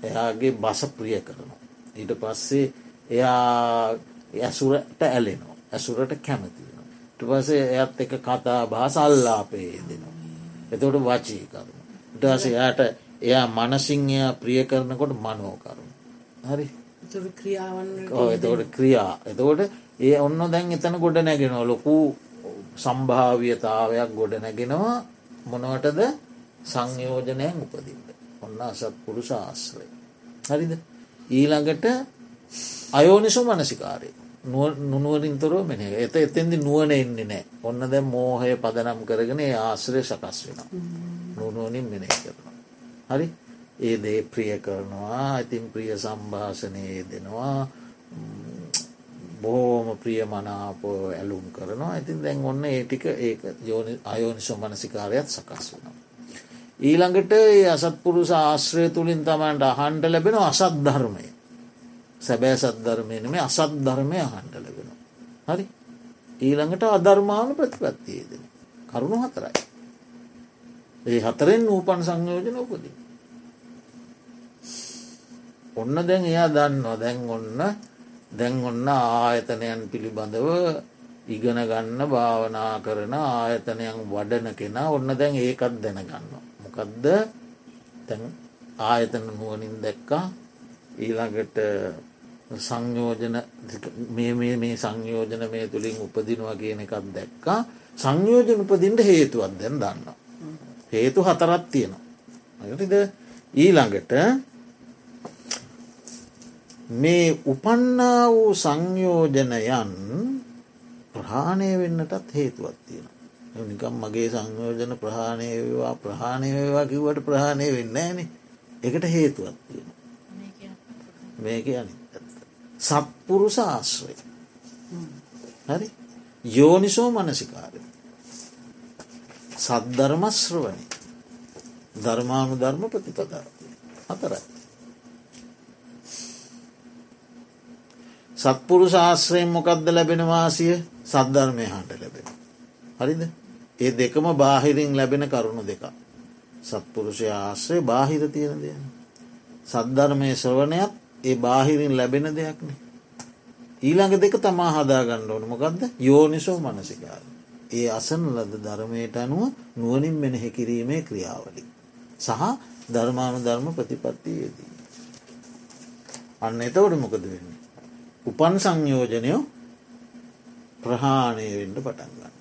A: එයාගේ බස ප්‍රිය කරනවා ඊට පස්සේ එයා ඇසුරට ඇලෙනවා ඇසුරට කැමතිනවා ට පසේ එයත් එක කතා බාස අල්ලාපේ දෙනවා එතකොට වචී කරුණු ටස එයාට එයා මනසිංහයා ප්‍රිය කරනකොට මනෝ කරුණු හරි එතකොට ක්‍රියා එතකොට ඒ ඔන්න දැන් එතන ගොඩ නැගෙනවා ලොකු සම්භාවියතාවයක් ගොඩ නැගෙනවා මොනවටද? සංයෝජනයෙන් උපදින්න. ඔන්න අසත් පුරු ශාස්ත්‍රය හරිද? ඊළඟට අයෝනිසු මනසිකාරය. නුනුවරින් තොරෝ මෙන එත එතෙන්දි නුවන එන්නේ නෑ ඔන්න දැ මෝහය පදනම් කරගෙන ඒ ආශ්‍රය සකස් වෙන නුනුවනින් මෙනය කරනවා. හරි? ඒ දේ ප්‍රිය කරනවා. ඉතින් ප්‍රිය සම්භාෂණයේ දෙනවා. බොහෝම ප්‍රිය මනාපෝ ඇලුම් කරනවා ඇතින් දැන් ඔන්න ඒ ටික ඒ යෝනි අයෝනිසෝ මනසිකාරයත් සකස් වෙනවා. ඊළඟට ඒ අසත්පුරු ශාශ්‍රය තුළින් තමන්ට අහන්ඩ ලැබෙන අසත් ධර්මය සැබෑ සද්ධර්මයන මේ අසත් ධර්මය අහන්ඩ ලැබෙන. හරි ඊළඟට අධර්මාවන ප්‍රතිපත්තියේදෙන කරුණු හතරයි. ඒ හතරෙන් නූපන් සංයෝජන උපදී. ඔන්න දැන් එයා දන්නවා දැන් ඔන්න දැන් ඔන්න ආයතනයන් පිළිබඳව ඉගෙන ගන්න භාවනා කරන ආයතනයන් වඩන කෙනා ඔන්න දැන් ඒකත් දැනගන්න. මොකදද තැන් ආයතන නුවනින් දැක්කා ඊළඟට සංයෝජන මේ මේ සංයෝජන මේ තුළින් උපදිනවා කියන එකත් දැක්කා සංයෝජන උපදින්ට හේතුවත් දැන් දන්න. හේතු හතරත් තියෙනවා. ඊළඟට මේ උපන්නා වූ සංයෝජනයන් ප්‍රහාණය වෙන්නටත් හේතුවත් තියෙන. නිකම් මගේ සංයෝජන ප්‍රහාණය වේවා ප්‍රහාණය වේවා කිවට ප්‍රහාණය වෙන්න ෑන එකට හේතුවත් තියෙන. මේක අනි සත්පුරුස ආශ්‍රය හරි යෝනිසෝ මනසිකාරය සද්ධර්මශ්‍රවනි ධර්මානු ධර්ම ප්‍රතිපදාව අතරයි. සත්පුරු ශාස්ත්‍රයෙන් මොකක්ද ලැබෙන වාසිය සද්ධර්මය හට ලැබෙන. හරිද ඒ දෙකම බාහිරින් ලැබෙන කරුණු දෙක. සත්පුරුෂය ආශ්‍රය බාහිර තියෙන දෙය. සද්ධර්මය ශ්‍රවණයත් ඒ බාහිරින් ලැබෙන දෙයක්නේ. ඊළඟ දෙක තමා හදාගන්න ඕන මොකක්ද යෝනිසෝ මනසිකාර. ඒ අසන ලද ධර්මයට අනුව නුවනින් මෙනෙහි කිරීමේ ක්‍රියාවලි. සහ ධර්මානු ධර්ම ප්‍රතිපත්තියේදී. අන්න එතවට මොකද වෙන්නේ. උපන් සංයෝජනයෝ ප්‍රහාණය වෙන්ඩ පටන්ගන්න.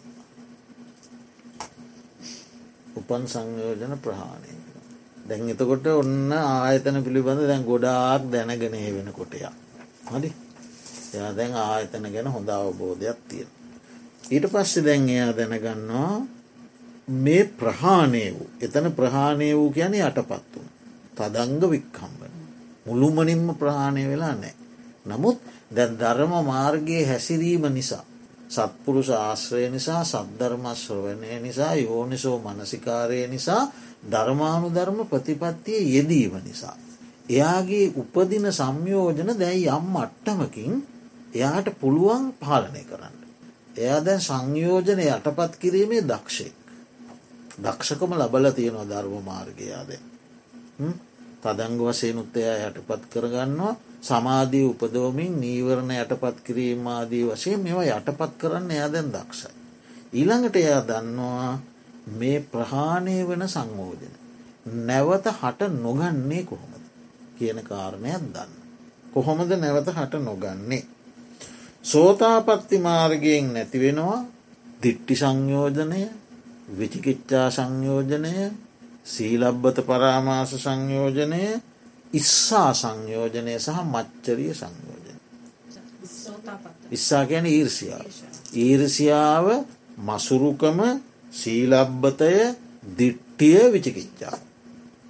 A: උපන් සංයෝජන ප්‍රහාණය දැන් එතකොට ඔන්න ආයතන පිළිබඳ දැන් ගොඩාක් දැනගෙනය වෙන කොටයක් හරි එයා දැන් ආයතන ගැන හොඳ අවබෝධයක් තියෙන. ඊට පස්සේ දැන් එයා දැනගන්නවා මේ ප්‍රහාණය වූ එතන ප්‍රහාණය වූ කියන යටපත් වූ තදංග වික්කම්බන මුළුමනින්ම ප්‍රහාණය වෙලා නෑ. නමුත් දැන් ධර්ම මාර්ගයේ හැසිරීම නිසා. සත්පුරුෂ ආශ්‍රය නිසා සද්ධර්මශ්‍රවනය නිසා යෝනිසෝ මනසිකාරය නිසා ධර්මානු ධර්ම ප්‍රතිපත්තිය යෙදීම නිසා. එයාගේ උපදින සංයෝජන දැයි යම් අට්ටමකින් එයාට පුළුවන් පාලනය කරන්න. එයා දැන් සංයෝජනය යටපත් කිරීමේ දක්ෂයෙක්. දක්ෂකම ලබල තියෙනවා ධර්ම මාර්ගයාද. තදංග වසයෙන් උත්තයා යටපත් කරගන්නවා සමාධී උපදෝමින් නීවරණ යටපත් කිරීමාදී වශයෙන් මෙවා යටපත් කරන්න එයාදැන් දක්ෂයි. ඊළඟට එයා දන්නවා මේ ප්‍රහාණය වන සංයෝජන. නැවත හට නොගන්නේ කොහොමද කියන කාරණයක් දන්න. කොහොමද නැවත හට නොගන්නේ. සෝතාපත්ති මාර්ගයෙන් නැතිවෙනවා දිට්ටි සංයෝජනය විචිකිච්චා සංයෝජනය සීලබ්බත පරාමාස සංයෝජනය ඉස්සා සංයෝජනය සහ මච්චරිය සංයෝජන. ඉස්සා ගැන ඊර්සියාව. ඊර්සියාව මසුරුකම සීලබ්බතය දිට්ටිය විචිකිච්චා.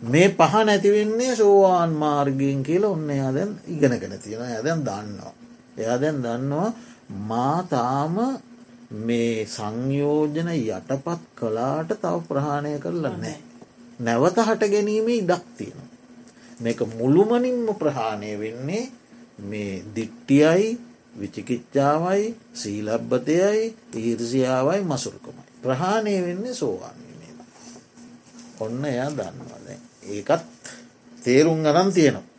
A: මේ පහ නැතිවෙන්නේ සෝවාන් මාර්ගයෙන් කියල ඔන්න එයාදැන් ඉගෙනගෙන තියෙන ඇදැන් දන්නවා. එයා දැන් දන්නවා මාතාම මේ සංයෝජන යටපත් කලාට තව ප්‍රහාණය කරලා නෑ. නැවත හට ගැනීමේ ඉඩක් තියෙන. මේක මුළුමනින්ම ප්‍රහාණය වෙන්නේ මේ දිට්ටියයි විචිකිච්චාවයි සීලබ්බතයයි ඊර්සියාවයි මසුරුකමයි. ප්‍රහාණය වෙන්නේ සෝවාන්ීමේ. ඔන්න එයා දන්නවද. ඒකත් තේරුම් ගනන් තියෙනවා.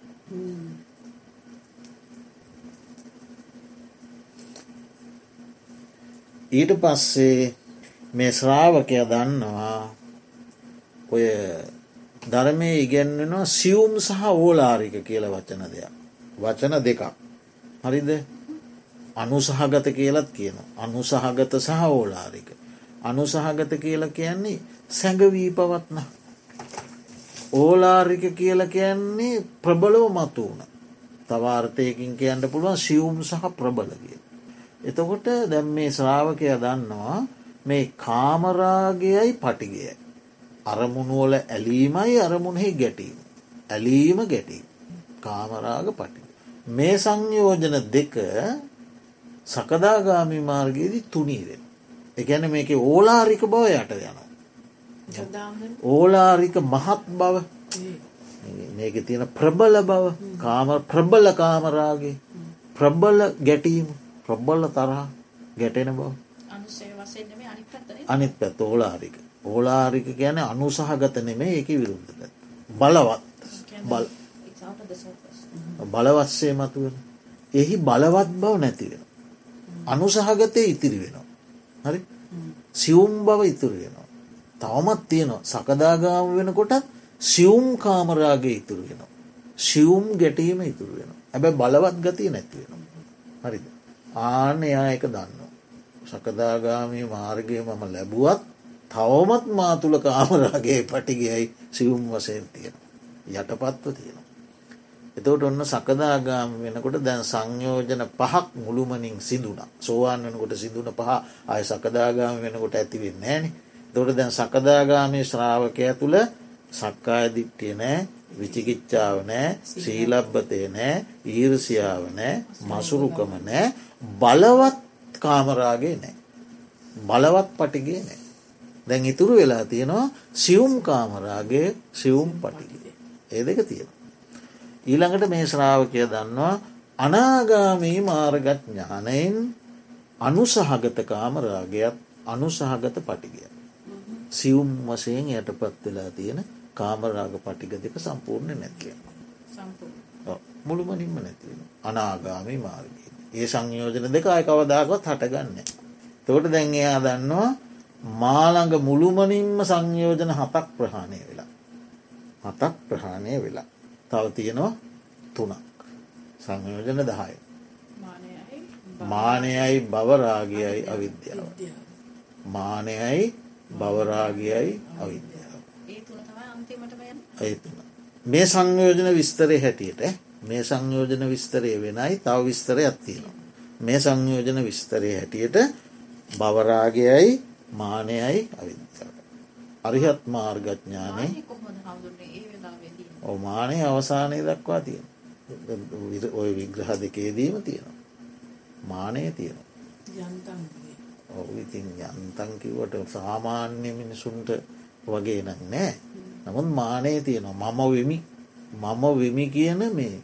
A: ඊට පස්සේ මේ ශ්‍රාවකය දන්නවා ඔය ධර්මය ඉගැන්වෙනවා සියුම් සහ ඕලාරික කියල වචන දෙයක්. වචන දෙකක්. හරිද අනුසහගත කියලත් කියන. අනුසහගත සහ ඕලාරික. අනුසහගත කියල කියන්නේ සැඟවී පවත්න. ඕලාරික කියල කියන්නේ ප්‍රබලව මතුවන. තවාර්ථයකින් කියන්න පුළුවන් සියුම් සහ ප්‍රබල කිය. එතකොට දැම් මේ ශ්‍රාවකය දන්නවා මේ කාමරාගයයි පටිගය. අරමුණුවල ඇලීමයි අරමුණෙහි ගැටීම. ඇලීම ගැටීම. කාමරාග පටි. මේ සංයෝජන දෙක සකදාගාමි මාර්ගයේදී තුනීවෙන. එකැන මේක ඕලාරික බව යට යනවා. ඕලාරික මහත් බව මේක තියෙන ප්‍රබල බව කාම ප්‍රබල කාමරාගේ ප්‍රබල ගැටීම ප්‍රබ්බල්ල තරහා ගැටෙන බව අනිත් පැත් ඕලාරික ඕලාරික ගැන අනුසහගත නෙමේ ඒක විරුද්ධ පැත් බලවත්. බල බලවත්සේ මතුවෙන. එහි බලවත් බව නැතිවෙන අනුසහගතය ඉතිරි වෙනවා. හරි? සියුම් බව ඉතුරු වෙනවා. තවමත් තියෙනවා. සකදාගාම වෙනකොටත් සියුම් කාමරාගේ ඉතුරු වෙනවා. සියුම් ගැටීම ඉතුරු වෙන ඇබැ බලවත් ගතිය නැතිවෙනවා හරිද? ආන එයා එක දන්න. සකදාගාමී මාර්ගය මම ලැබුවත් තවමත් මාතුළ කාමරාගේ පටිගයයි සිවුම් වසයෙන් තියෙන. යටපත්ව තියෙන. එතවට ඔන්න සකදාගාම වෙනකොට දැන් සංයෝජන පහක් මුළුමනින් සිදුන සෝවාන් වෙනකොට සිදුන පහ අය සකදාගාම වෙනකොට ඇතිවෙන්න ෑන තොට දැන් සකදාගාමය ශ්‍රාවකය තුළ සක්කාය දිට්ටිය නෑ විචිකිච්චාව නෑ සීලබ්බතය නෑ ඊර්සියාව නෑ මසුරුකම නෑ බලවත් කාමරාගේ නෑ. බලවත් පටිගේ නෑ. දැන් ඉතුරු වෙලා තියෙනවා සියුම් කාමරාගේ සියුම් පටිගේ. ඒ දෙක තියෙන. ඊළඟට මේ ශ්‍රාවකය දන්නවා අනාගාමී මාර්ගත් ඥානයෙන් අනුසහගත කාමරාගයත් අනුසහගත පටිගය. සියුම් වසයෙන් යටපත් වෙලා තියෙන කාමරාග පටිග දෙක සම්පූර්ණය නැතිය. මුළුමනින්ම නැතිවෙන අනාගාමී මාර්ගය. ඒ සංයෝජන දෙක අය කවදාකොත් හටගන්න. තෝට දැන් එයා දන්නවා මාළඟ මුළුමනින්ම සංයෝජන හතක් ප්‍රහාණය වෙලා. හතක් ප්‍රහාණය වෙලා. තව තියෙනවා තුනක්. සංයෝජන දහය. මානයයි බවරාගයයි අවිද්‍යාව. මානයයි බවරාගයයි අවිද්‍යාව. ඒ මේ සංයෝජන විස්තරය හැටියට මේ සංයෝජන විස්තරය වෙනයි තව විස්තරයක් තියෙනවා. මේ සංයෝජන විස්තරය හැටියට බවරාගයයි මානයයි අවිද්‍යාව. අරිහත් මාර්ගඥානය ඔමානය අවසානය දක්වා තියෙන. ඔය විග්‍රහ දෙකේදීම තියෙනවා. මානය තියෙනවා. ඔහු ඉතින් යන්තංකිවට සාමාන්‍ය මිනිසුන්ට වගේ නම් නෑ. නමුත් මානය තියෙනවා මම වෙමි මම වෙමි කියන මේ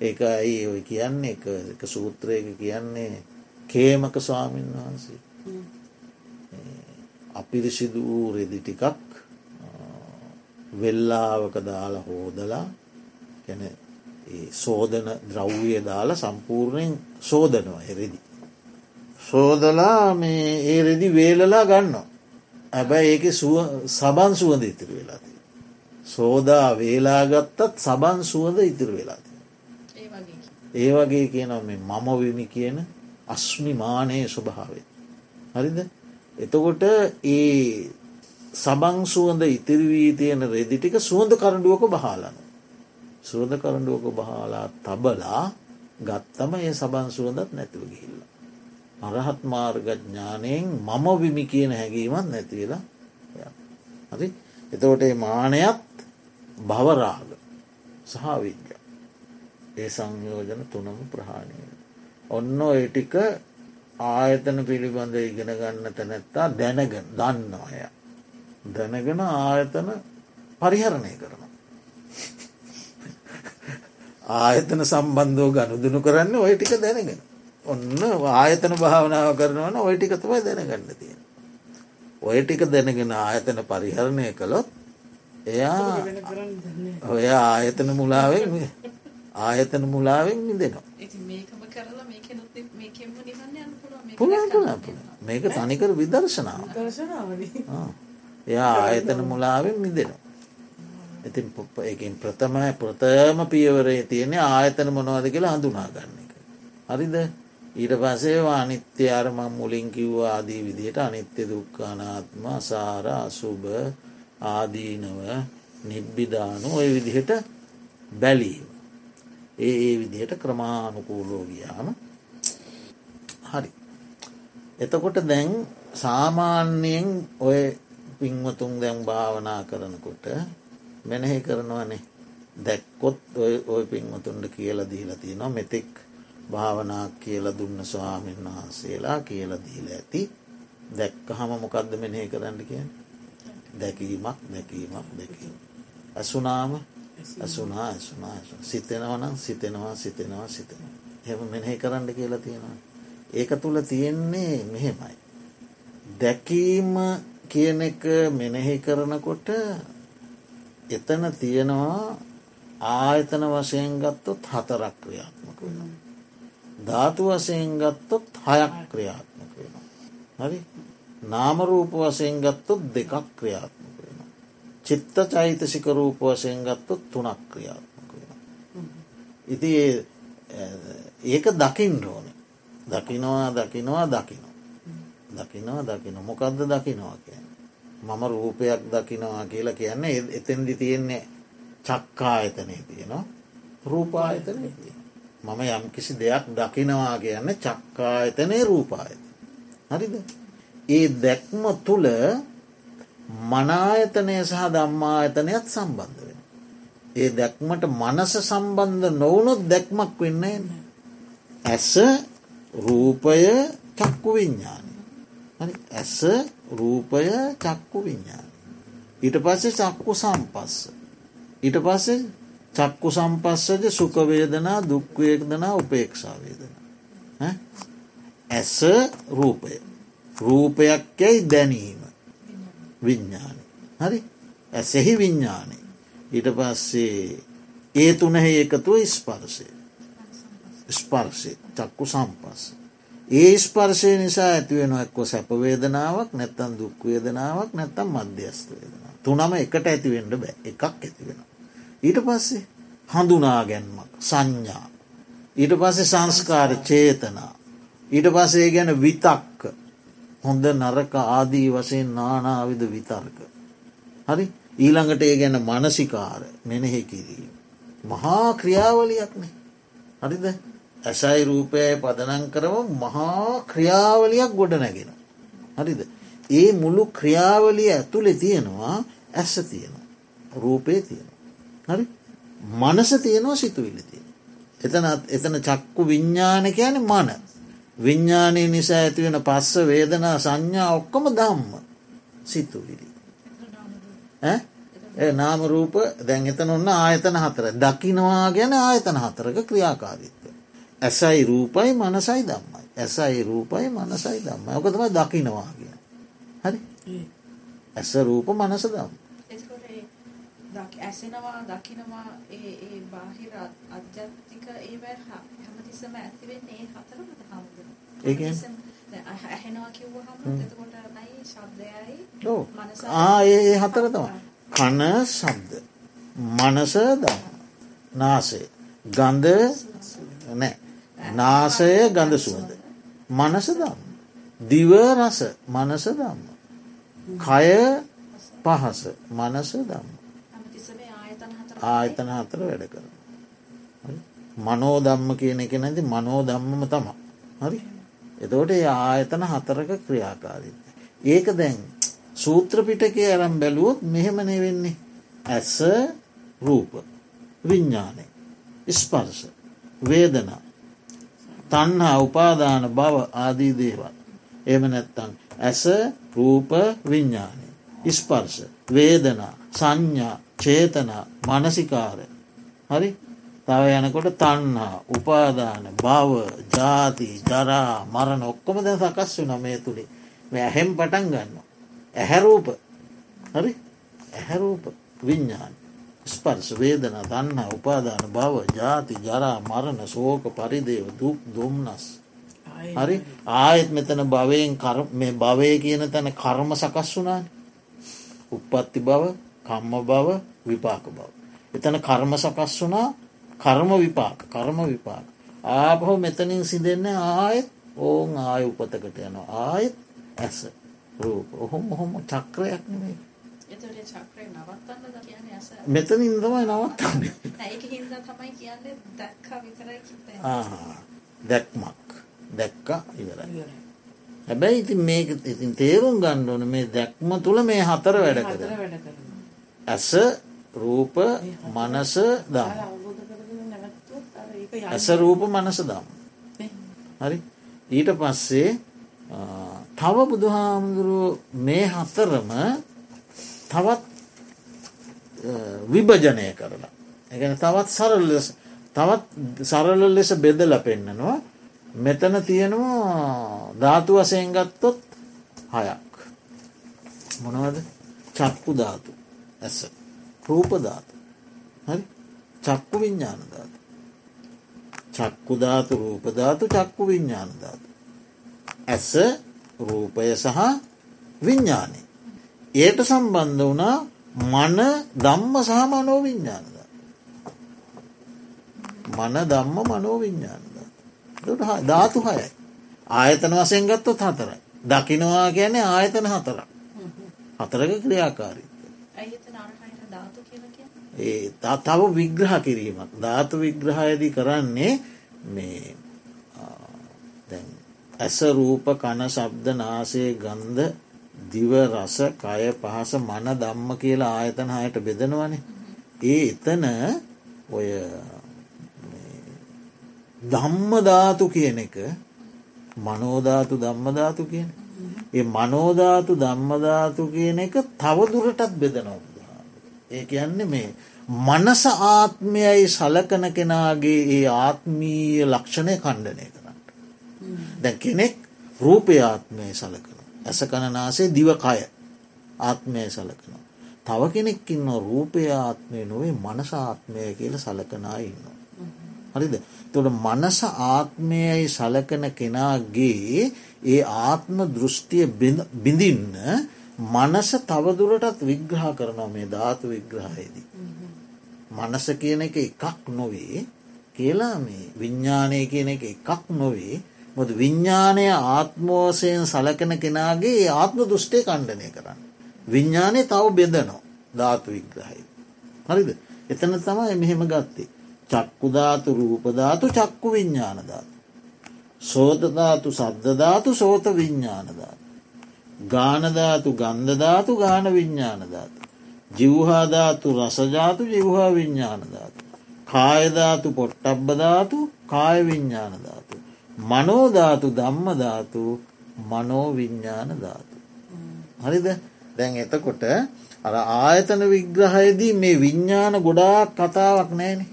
A: ඒක ඇයි ඔය කියන්නේ එක සූත්‍රයක කියන්නේ කේමක ස්වාමීන් වහන්සේ අපිරිසිදු වූ රෙදි ටිකක් වෙල්ලාවක දාලා හෝදලා ගැන සෝදන ද්‍රව්ය දාලා සම්පූර්ණයෙන් සෝදනවා එරෙදි. සෝදලා මේ ඒ රෙදි වේලලා ගන්න. ඇබැයි ඒක සබන් සුවඳ ඉතිරි වෙලාති. සෝදා වේලාගත්තත් සබන් සුවඳ ඉතිරි වෙලාති. ඒ වගේ කියනව මේ මම වෙමි කියන අස්මිමානයේ ස්වභාවය. හරිද එතකොට ඒ සබං සුවඳ ඉතිරිවී තියෙන රෙදිටික සුවඳ කරඩුවක බහලන. සුවඳ කරඩුවක බහලා තබලා ගත්තම ඒ සබන් සුවඳත් නැතිව ගිහිල්ල. අරහත් මාර්ගඥානයෙන් මම විමි කියන හැඟීමත් නැතිවෙලා හරි එතකොට මානයත් භවරාග සහවිද්‍ය ඒ සංයෝජන තුනම ප්‍රහාණය. ඔන්න ඔය ටික ආයතන පිළිබඳ ඉගෙන ගන්නට නැත්තා දැනගෙන දන්න අය. දැනගෙන ආයතන පරිහරණය කරනවා. ආයතන සම්බන්ධෝ ගණුදුනු කරන්න ඔය ටික දැනගෙන. ඔන්න ආයතන භාවනාව කරනවන ඔය ටික තමයි දැනගන්න තියෙන. ඔය ටික දැනගෙන ආයතන පරිහරණය කළොත් එයා ඔය ආයතන මුලාවෙන් ආයතන මුලාවෙන් මිදෙනවා. පුළුවන් පුළා මේක තනිකර විදර්ශනාව එයා ආයතන මුලාවෙන් මිදෙනවා. ඉතින් එකින් ප්‍රථමය ප්‍රථම පියවරේ තියෙන ආයතන මොනවද කියලා හඳුනා ගන්න එක. හරිද ඊට පසේවා අනිත්‍ය අරම මුලින් කිව්ව ආදී විදියට අනිත්‍ය දුක්කානාත්ම සාර අසුභ ආදීනව නිබ්බිධානු ඔය විදිහට බැලීම. ඒ ඒ විදිහට ක්‍රමානුකූලෝ ගියාම හරි. එතකොට දැන් සාමාන්‍යයෙන් ඔය පින්වතුන් දැන් භාවනා කරනකොට මෙනෙහි කරනවනේ දැක්කොත් ඔය පින්වතුන්ට කියල දීලා තියෙනවා මෙතෙක් භාවනා කියල දුන්න ස්වාමීන් වහන්සේලා කියල දීල ඇති දැක්ක හම මොකක්ද මෙනෙහි කරන්න කිය දැකීමක් දැකීමක් දැකීම. ඇසුනාම ඇසුනා ඇසුනා සිතෙනවනම් සිතෙනවා සිතෙනවා සිතෙනවා. හෙම මෙනෙහි කරන්න කියලා තියෙනවා. ඒක තුළ තියෙන්නේ මෙහෙමයි. දැකීම කියන එක මෙනෙහි කරනකොට එතන තියෙනවා ආයතන වශයෙන් ගත්තොත් හතරක් ක්‍රියාත්මක වෙනවා. ධාතු වශයෙන් ගත්තොත් හයක් ක්‍රියාත්මක වෙනවා. හරි නාමරූප වශයෙන් ගත්තොත් දෙකක් ක්‍රියාත්මක වෙනවා. චිත්ත චෛතසික රූප වශයෙන් ගත්තොත් තුනක් ක්‍රියාත්මක වෙන. ඉති ඒක දකිින් ඕන දකිනවා දකිනවා දකිනවා. දකිනවා දකින මොකක්ද දකිනවා කියන. මම රූපයක් දකිනවා කියලා කියන්නේ එතැන්දි තියෙන්නේ චක්කා එතනය තියෙනවා රූපායතනය තිය. මම යම් කිසි දෙයක් දකිනවා කියන්න චක්කායතනය රූපායත. හරිද. ඒ දැක්ම තුළ මනායතනය සහ දම්මායතනයත් සම්බන්ධ වෙන. ඒ දැක්මට මනස සම්බන්ධ නොවුණොත් දැක්මක් වෙන්නේ ඇස රූපය චක්කු විඤ්ඥාන. ඇස රූපය චක්කු විඤ්ඥාන. ඊට පස්සේ චක්කු සම්පස්ස. ඊට පස්සේ චක්කු සම්පස්සජ සුකවේදනා දුක්වේදනා උපේක්ෂාවේදන. ඇස රූපය. රූපයක් යැයි දැනීම විඤ්ඥාන. හරි ඇසෙහි විඤ්ඥානය. ඊට පස්සේ ඒ තුනහෙ එකතුව ස්පර්සය. ස්පර්ශය චක්කු සම්පස්ස. ඒ ස්පර්ශය නිසා ඇතිවෙන එක්ව සැපවේදනාවක් නැත්තන් දුක්වේදනාවක් නැත්තම් මධ්‍යස්ත වේදනා. තුනම එකට ඇතිවෙන්ඩ බෑ එකක් ඇතිවෙන. ඊට පස්සේ හඳුනා ගැන්මක් සංඥා. ඊට පස්සේ සංස්කාර චේතනා. ඊට පසේ ගැන විතක්ක හොඳ නරක ආදී වශයෙන් නානාවිද විතර්ක. හරි ඊළඟට ඒ ගැන මනසිකාර මෙනෙහි කිරීම. මහා ක්‍රියාවලියක්නේ. හරිද ඇසයි රූපයයි පදනං කරව මහා ක්‍රියාවලියක් ගොඩ නැගෙන. හරිද. ඒ මුළු ක්‍රියාවලිය ඇතුළෙ තියෙනවා ඇස්ස තියෙනවා. රූපය තියෙනවා. හරි මනස තියෙනවා සිතුවිලි තියෙන. එතනත් එතන චක්කු විඤ්ඥාන කියන මන විඤ්ඥානය නිසා ඇතිවෙන පස්ස වේදනා සංඥා ඔක්කොම දම්ම සිතුවිලි. නාම රූප දැන් එතන ඔන්න ආයතන හතර දකිනවා ගැන ආයතන හතරක ක්‍රියාකාරිත්ව. ඇසයි රූපයි මනසයි දම්මයි. ඇසයි රූපයි මනසයි දම්ම ඔකතම දකිනවා කිය. හරි? ඇස රූප මනස දම්.
C: ඇසෙනවා දකිනවා ඒ බාහිර අධ්‍යත්තික ඒ හැමතිසම ඇතිවෙන්නේ ඒ හතරමට හමුද ඇහෙනවා කිව්වහම එතකොට නයි ශබ්දයයි
A: ආ ඒ හතර තම කන ශබ්ද. මනස දම් නාසය. ගන්ධ නෑ නාසය ගඳ සුවඳ. මනස දම් දිව රස මනස දම්ම කය පහස මනස දම්ම ආයතන හතර වැඩ කර මනෝ දම්ම කියන එක නැති මනෝ දම්මම තම හරි? එතෝට ඒ ආයතන හතරක ක්‍රියාකාරිත. ඒක දැන් සූත්‍රපිටක අරම් බැලුවොත් මෙහෙමනේ වෙන්නේ ඇස රූප විඤ්ඥානය ස්පර්ස වේදනා තන්හා උපාදාන බව ආදී දේවල්. එම නැත්තං ඇස රූප විඤ්ඥානය. ඉස්පර්ශ වේදනා සංඥා චේතනා මනසිකාරය. හරි තව යනකොට තන්හා උපාදාන බව ජාති ජරා මරණ ඔක්කොම ද සකස් වන මේ තුළේ ඇහෙම් පටන් ගන්න. ඇහැරූප හරි ඇහැරූප විඤ්ඥාන ස්පර්ශ වේදන දන්න උපාදාන බව ජාති ජරා මරණ සෝක පරිදේව දුක් දුම්නස්. හරි ආයෙත් මෙතන භවයෙන් මේ භවය කියන තැන කර්ම සකස් වුනාන් උපත්ති බව කම්ම බව විපාක බව. එතන කර්ම සකස් වුනා කර්ම විපාක කර්ම විපාක. ආපහු මෙතනින් සිදෙන්න ආයෙත් ඕන් ආය උපතකට යන ආයෙත් ඇස රූප ඔහොම ඔහොම චක්‍රයක් නෙවේ. මෙතන ඉන්දමයි නවත්තන්න. දැක්මක්. දැක්ක ඉවරයි. හැබැයි ඉතින් මේක ඉතින් තේරුම් ගණ්ඩෝන මේ දැක්ම තුළ මේ හතර වැඩ කර ඇස රූප මනස දම්. ඇස රූප මනස දම්. හරි? ඊට පස්සේ තව බුදුහාමුදුරුව මේ හතරම තවත් විභජනය කරලා. එකන තවත් සරල් ලෙස තවත් සරල ලෙස බෙදල පෙන්නනවා මෙතන තියෙනවා ධාතු වසයෙන් ගත්තොත් හයක්. මොනවද චක්කු ධාතු ඇස රූපධාතු හරි චක්කු විඤ්ඥාන ධාතු. චක්කු ධාතු රූපධාතු චක්කු විඤ්ඥාන ධාතු. ඇස රූපය සහ විඤ්ඥානය. ඒට සම්බන්ධ වනා මන දම්ම සහ මනෝවිඤ්ඥානද. මන දම්ම මනෝවිඤ්ඥානද. ධාතු හයයි. ආයතන වසයෙන් ගත්තොත් හතරයි. දකිනවා ගැන ආයතන හතරක්. හතරක ක්‍රියාකාරී. ඒ තව විග්‍රහ කිරීමක් ධාතු විග්‍රහයදී කරන්නේ මේ ඇස රූප කන ශබ්ද නාසේ ගන්ධ දිව රස කය පහස මන දම්ම කියලා ආයතන හයට බෙදනවනේ. ඒ එතන ඔය ධම්මධාතු කියන එක මනෝධාතු ධම්මධාතු කියන. ඒ මනෝධාතු ධම්මධාතු කියන එක තවදුරටත් බෙදනවා. ඒ කියන්නේ මේ මනස ආත්මයයි සලකන කෙනාගේ ඒ ආත්මීය ලක්ෂණය කණ්ඩනය කරන්න. දැ කෙනෙක් රූපය ආත්මය සලකන. ඇස කණනාසේ දිවකය ආත්මය සලකනවා. තව කෙනෙක්කින්න රූපය ආත්මය නොවේ මනස ආත්මය කියල සලකනා ඉන්න. හරිද තොට මනස ආත්මයයි සලකන කෙනාගේ ඒ ආත්ම දෘෂ්ටිය බිඳින්න මනස තවදුරටත් විග්‍රහ කරනවා මේ ධාතු විග්‍රහයේදී. මනස කියන එක එකක් නොවේ කියලා මේ විඤ්ඥානය කියන එක එකක් නොවේ මොද විඤ්ඥානය ආත්මෝසයෙන් සලකන කෙනාගේ ආත්ම දෘෂ්ටය කණ්ඩනය කරන්න. විඤ්ඥානය තව බෙදනෝ ධාතු විග්‍රහයි. හරිද එතන තමයි මෙහෙම ගත්තේ. චක්කුධාතු රූපධාතු චක්කු විඤ්ඥානධාතු. සෝතධාතු සද්ධධාතු සෝත විඤ්ඥානධාතු. ගානධාතු ගන්ධධාතු ගාන විඤ්ඥානධාතු. ජිව්හාධාතු රසජාතු ජිව්හා විඤ්ඥානධාතු. කායධාතු පොට්ටබ්බධාතු කාය විඤ්ඥානධාතු. මනෝධාතු ධම්මධාතු මනෝවිඤ්ඥාන ධාතු. හරිද දැන් එතකොට අර ආයතන විග්‍රහයදී මේ විඤ්ඥාන ගොඩාක් කතාවක් නෑන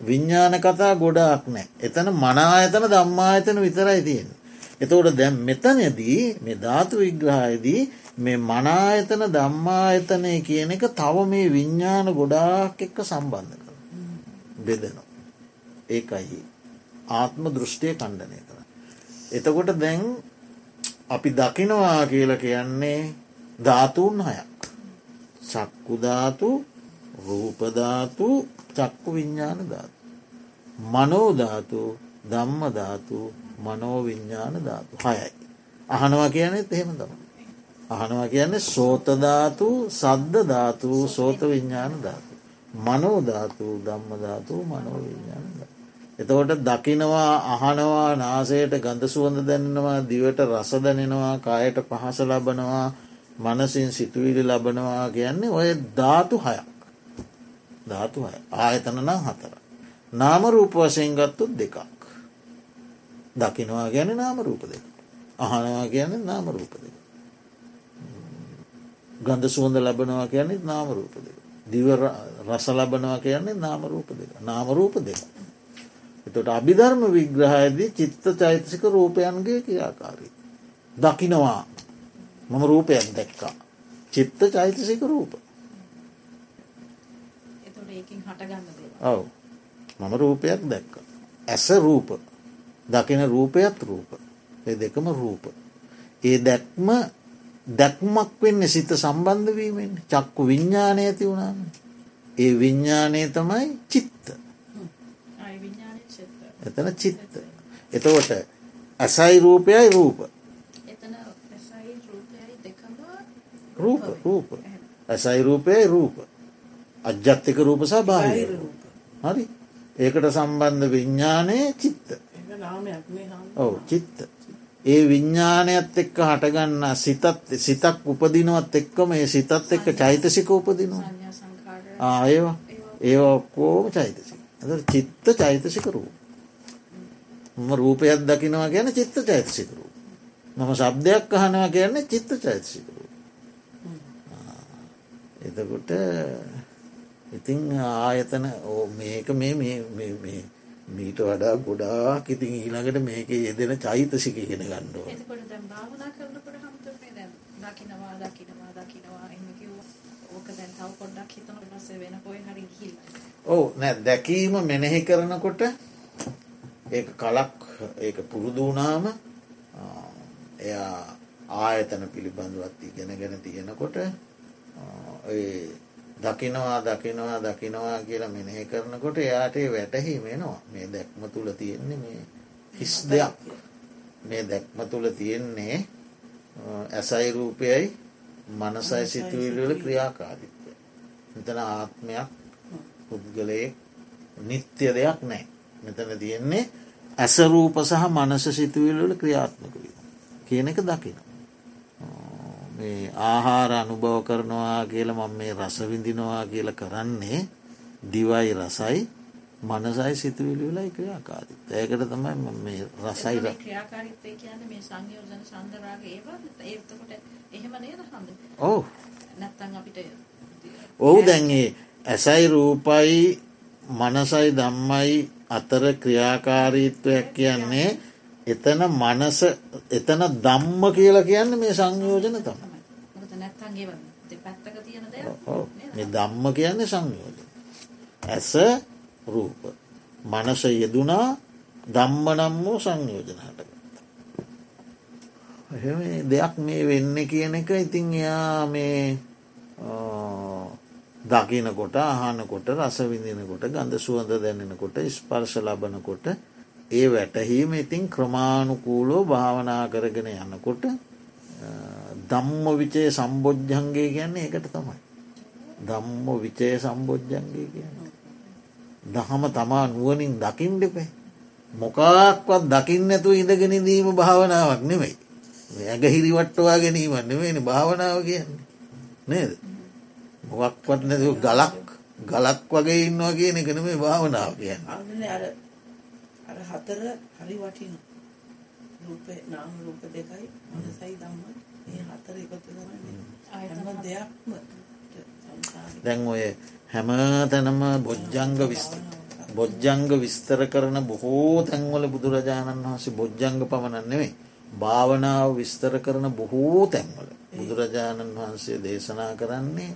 A: විඤ්ඥාන කතා ගොඩාක් නෑ එතන මනායතන දම්මායතන විතරයි තියෙන. එතවට දැම් මෙතනදී මේ ධාතු විග්‍රහයදී මේ මනායතන දම්මායතනය කියන එක තව මේ විඤ්ඥාන ගොඩාක් එක්ක සම්බන්ධ කර බෙදනවා. ඒකයි ආත්ම දෘෂ්ටිය කණ්ඩනය කර. එතකොට දැන් අපි දකිනවා කියල කියන්නේ ධාතුන් හයක්. චක්කුධාතු රූපධාතු චක්කු විඤ්ඥාන ධාතු. මනෝධාතු ධම්මධාතු මනෝවිඤ්ඥාන ධාතු හයයි. අහනවා කියනෙත් එහෙම තම. අහනවා කියන්නේ සෝතධාතු සද්ධ ධාතු සෝත විඤ්ඥාන ධාතු. මනෝධාතු ධම්මධාතු මනෝවිඤ්ඥාන ධාතු. එතකොට දකිනවා අහනවා නාසයට ගඳ සුවඳ දැනෙනවා දිවට රස දැනෙනවා කායට පහස ලබනවා මනසින් සිතුවිලි ලබනවා කියන්නේ ඔය ධාතු හයක් ධාතු හය ආයතන නම් හතර. නාම රූප වසයෙන් ගත්තුත් දෙකක්. දකිනවා ගැන නාම රූප දෙක. අහනවා ගැන නාම රූප දෙක. ගඳ සුවඳ ලබනවා කියන්නේ නාම රූප දෙක. දිව රස ලබනවා කියන්නේ නාම රූප දෙක. නාම රූප දෙක. එතට අභිධර්ම විග්‍රහයදී චිත්ත චෛතසික රූපයන්ගේ කියාකාරී. දකිනවා මම රූපයක් දැක්කා. චිත්ත චෛතසික රූප. ඔව් මම රූපයක් දැක්ක. ඇස රූප දකින රූපයත් රූප ඒ දෙකම රූප. ඒ දැක්ම දැක්මක් වෙන්න සිත සම්බන්ධවීමෙන් චක්කු විඤ්ඥානය ඇති වුණාම. ඒ විඤ්ඥානය තමයි චිත්ත. එතන චිත්ත. එතකොට ඇසයි රූපයයි රූප. රූප රූප. ඇසයි රූපයයි රූප. අජ්‍යත්තික රූප සහ බාහි හරි? ඒකට සම්බන්ධ විඤ්ඥානය චිත්ත. ඔව චිත්ත. ඒ විඤ්ඥානයත් එක්ක හටගන්න සිතත් සිතක් උපදිනුවත් එක්කම ඒ සිතත් එක්ක චෛතසික උපදිනවා. ආයවා ඒවා. ඔක්කෝම චෛතසික. ඇ චිත්ත චෛතසික රූප ම රූපයක් දකිනවා ගැන චිත්ත චෛතසික රූප. මම සබ්දයක් අහනවා කියන්නේ චිත්ත චෛතසික රූප එතකොට ඉතිං ආයතන ඕ මේක මේ මීට වඩා ගොඩාක් ඉතින් ඊළඟට මේක යෙදෙන චෛතසික ඉගෙන ගණ්ඩුව ඔව් නෑ දැකීම මෙනෙහි කරනකොට ඒ කලක් ඒක පුරුදු වුණාම එයා ආයතන පිළිබඳවත් ඉගෙන ගැන තියෙනකොට දකිනවා දකිනවා දකිනවා කියලා මෙනෙහි කරනකොට එයාටේ වැටහි වෙනවා මේ දැක්ම තුළ තියෙන්නේ මේ හිස් දෙයක් මේ දැක්ම තුළ තියෙන්නේ ඇසයි රූපයයි මනසයි සිතුවිල්වල ක්‍රියාකාරිත්වය. මෙතන ආත්මයක් පුද්ගලයෙක් නිත්‍ය දෙයක් නෑ. මෙතන තියෙන්නේ ඇසරූප සහ මනස සිතුවිල්වල ක්‍රියාත්මක වීම. කියන එක දකින. මේ ආහාර අනුභව කරනවා කියල මම මේ රසවිඳිනවා කියල කරන්නේ දිවයි රසයි මනසයි සිතුවිලිවෙලයි ක්‍රියාකාරි ඒකට තමයි මේ රසයි ඕ ඔහු දැන්ගේ ඇසයි රූපයි මනසයි දම්මයි අතර ක්‍රියාකාරීත්වයක් කියන්නේ එතන මනස එතන දම්ම කියලා කියන්න මේ සංයෝජන තම මේ දම්ම කියන්නේ සංයෝජන. ඇස රූප. මනස යෙදුනා දම්ම නම් වූ සංයෝජන හටගත්ත. දෙයක් මේ වෙන්න කියන එක ඉතින් එයා මේ දකිනකොට අහනකොට රස විඳිනකොට ගඳ සුවඳ දැනෙනකොට ස්පර්ශ ලබනකොට ඒ වැටහීම ඉතින් ක්‍රමාණුකූලෝ භාවනා කරගෙන යන්නකොට දම්ම විචය සම්බෝජ්ජන්ගේ කියන්නේ එකට තමයි. දම්ම විචය සම්බෝජ්ජන්ගේ කියන්නේ. දහම තමා නුවනින් දකිින් දෙපේ. මොකාක්වත් දකින්න ඇතු ඉඳගෙනදීම භාවනාවක් නෙමෙයි. ඇග හිරිවට්ටවා ගැනීමන්න නෙවෙනි භාවනාව කියන්නේ. නේද. මොක්වත් නැතු ගලක් ගලක් වගේ ඉන්නවා කියන එකන මේ භාවනාව කියන්න.
B: අර හතර හරි වටින රූප නාම රූප දෙකයි මනසයි ධම්ම මේ හතර එකතු කරන්නේ දෙයක්ම
A: දැන් ඔය හැම තැනම බොජ්ජංග විස්තර බොජ්ජංග විස්තර කරන බොහෝ තැන්වල බුදුරජාණන් වහන්සේ බොජ්ජංග පමණන් නෙවෙයි භාවනාව විස්තර කරන බොහෝ තැන්වල බුදුරජාණන් වහන්සේ දේශනා කරන්නේ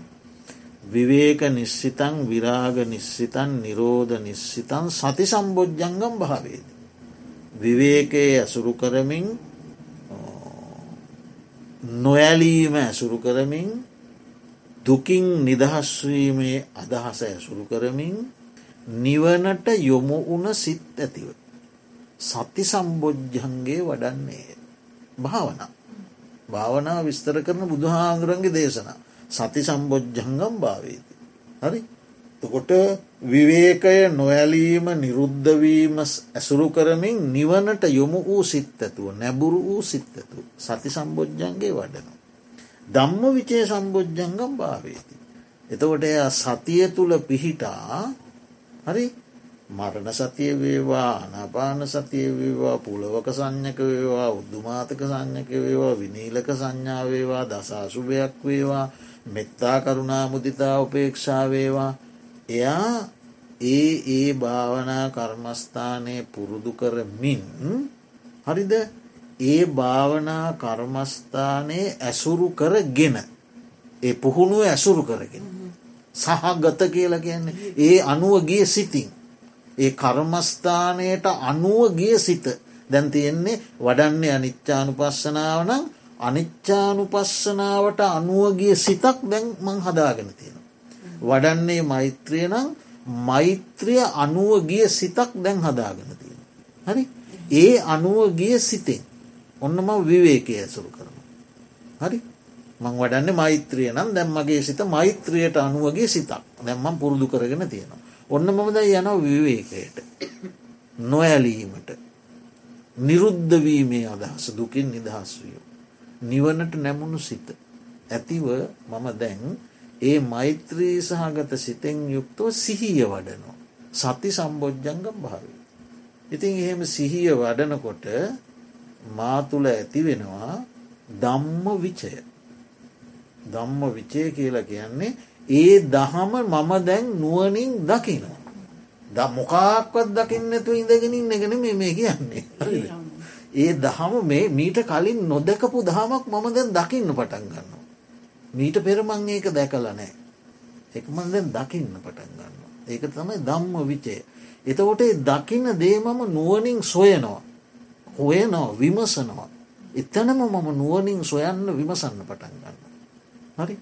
A: විවේක නිස්සිතන් විරාග නිස්සිතන් නිරෝධ නිස්සිතන් සති සම්බෝජ්ජංගම් භාවේද. විවේකයේ ඇසුරු කරමින් නොඇලීම ඇසුරු කරමින් දුකින් නිදහස්වීමේ අදහස ඇසුරු කරමින් නිවනට යොමු වුන සිත් ඇතිව. සති සම්බෝජ්ජන්ගේ වඩන්නේ. භාවන. භාවනා විස්තර කරන බුදුහාන්දුරන්ගේ දේශනා. සති සම්බෝජ්ජංගම් භාවේති. හරි තකොට විවේකය නොඇලීම නිරුද්ධවීම ඇසුරු කරමින් නිවනට යොමු වූ සිත් ඇතුව නැබුරු වූ සිත් ඇතු සති සම්බෝජ්ජන්ගේ වඩනවා. දම්ම විචේ සම්බෝජ්ජංගම් භාවේති. එතකොට එය සතිය තුළ පිහිටා හරි මරණ සතිය වේවා අනපාන සතිය වේවා පුලවක සංඥක වේවා උද්දුමාතක සංඥක වේවා විනීලක සංඥාවේවා දසාසුභයක් වේවා මෙත්තා කරුණා මුදිතා උපේක්ෂා වේවා. එයා ඒ ඒ භාවනා කර්මස්ථානය පුරුදු කරමින් හරිද? ඒ භාවනා කර්මස්ථානයේ ඇසුරු කරගෙන ඒ පුහුණුව ඇසුරු කරගෙන සහගත කියලා කියන්නේ ඒ අනුව ගිය සිතින් ඒ කර්මස්ථානයට අනුව ගිය සිත. දැන් තියෙන්නේ වඩන්නේ අනිච්චානු පස්සනාව නම් අනිච්චානුපස්සනාවට අනුවගිය සිතක් දැන් මං හදාගෙන තියෙන. වඩන්නේ මෛත්‍රිය නම් මෛත්‍රිය අනුවගිය සිතක් දැන් හදාගෙන තියෙන. හරි ඒ අනුවගිය සිතෙන් ඔන්නම විවේකය ඇසුරු කරන. හරි මං වඩන්න මෛත්‍රිය නම් දැම් මගේ සිත මෛත්‍රියයට අනුවගේ සිතක් දැම්මම් පුරුදු කරගෙන තියෙනවා. ඔන්න මමද යන විවේකයට නොඇලීමට නිරුද්ධවීමේ අදහස දුකින් නිදහස් විය. නිවනට නැමුණු සිත. ඇතිව මම දැන් ඒ මෛත්‍රී සහගත සිතෙන් යුක්තව සිහිය වඩනවා. සති සම්බෝජ්ජංග භාවය. ඉතින් එහෙම සිහිය වඩනකොට මා තුළ ඇති වෙනවා දම්ම විචය. දම්ම විචය කියලා කියන්නේ ඒ දහම මම දැන් නුවනින් දකිනවා. ද මොකාක්වත් දකින්නතු ඉඳගෙනින් නැගෙන මේ කියන්නේ. ඒ දහම මේ මීට කලින් නොදකපු දහමක් මම දැන් දකින්න පටන් ගන්න. මීට පෙරමං ඒක දැකල නෑ. එකමන් දැන් දකින්න පටන් ගන්න. ඒක තමයි දම්ම විචය. එතකොට දකින්න දේ මම නුවනින් සොයනවා. හොයනවා විමසනවා. එතනම මම නුවනින් සොයන්න විමසන්න පටන් ගන්න. හරි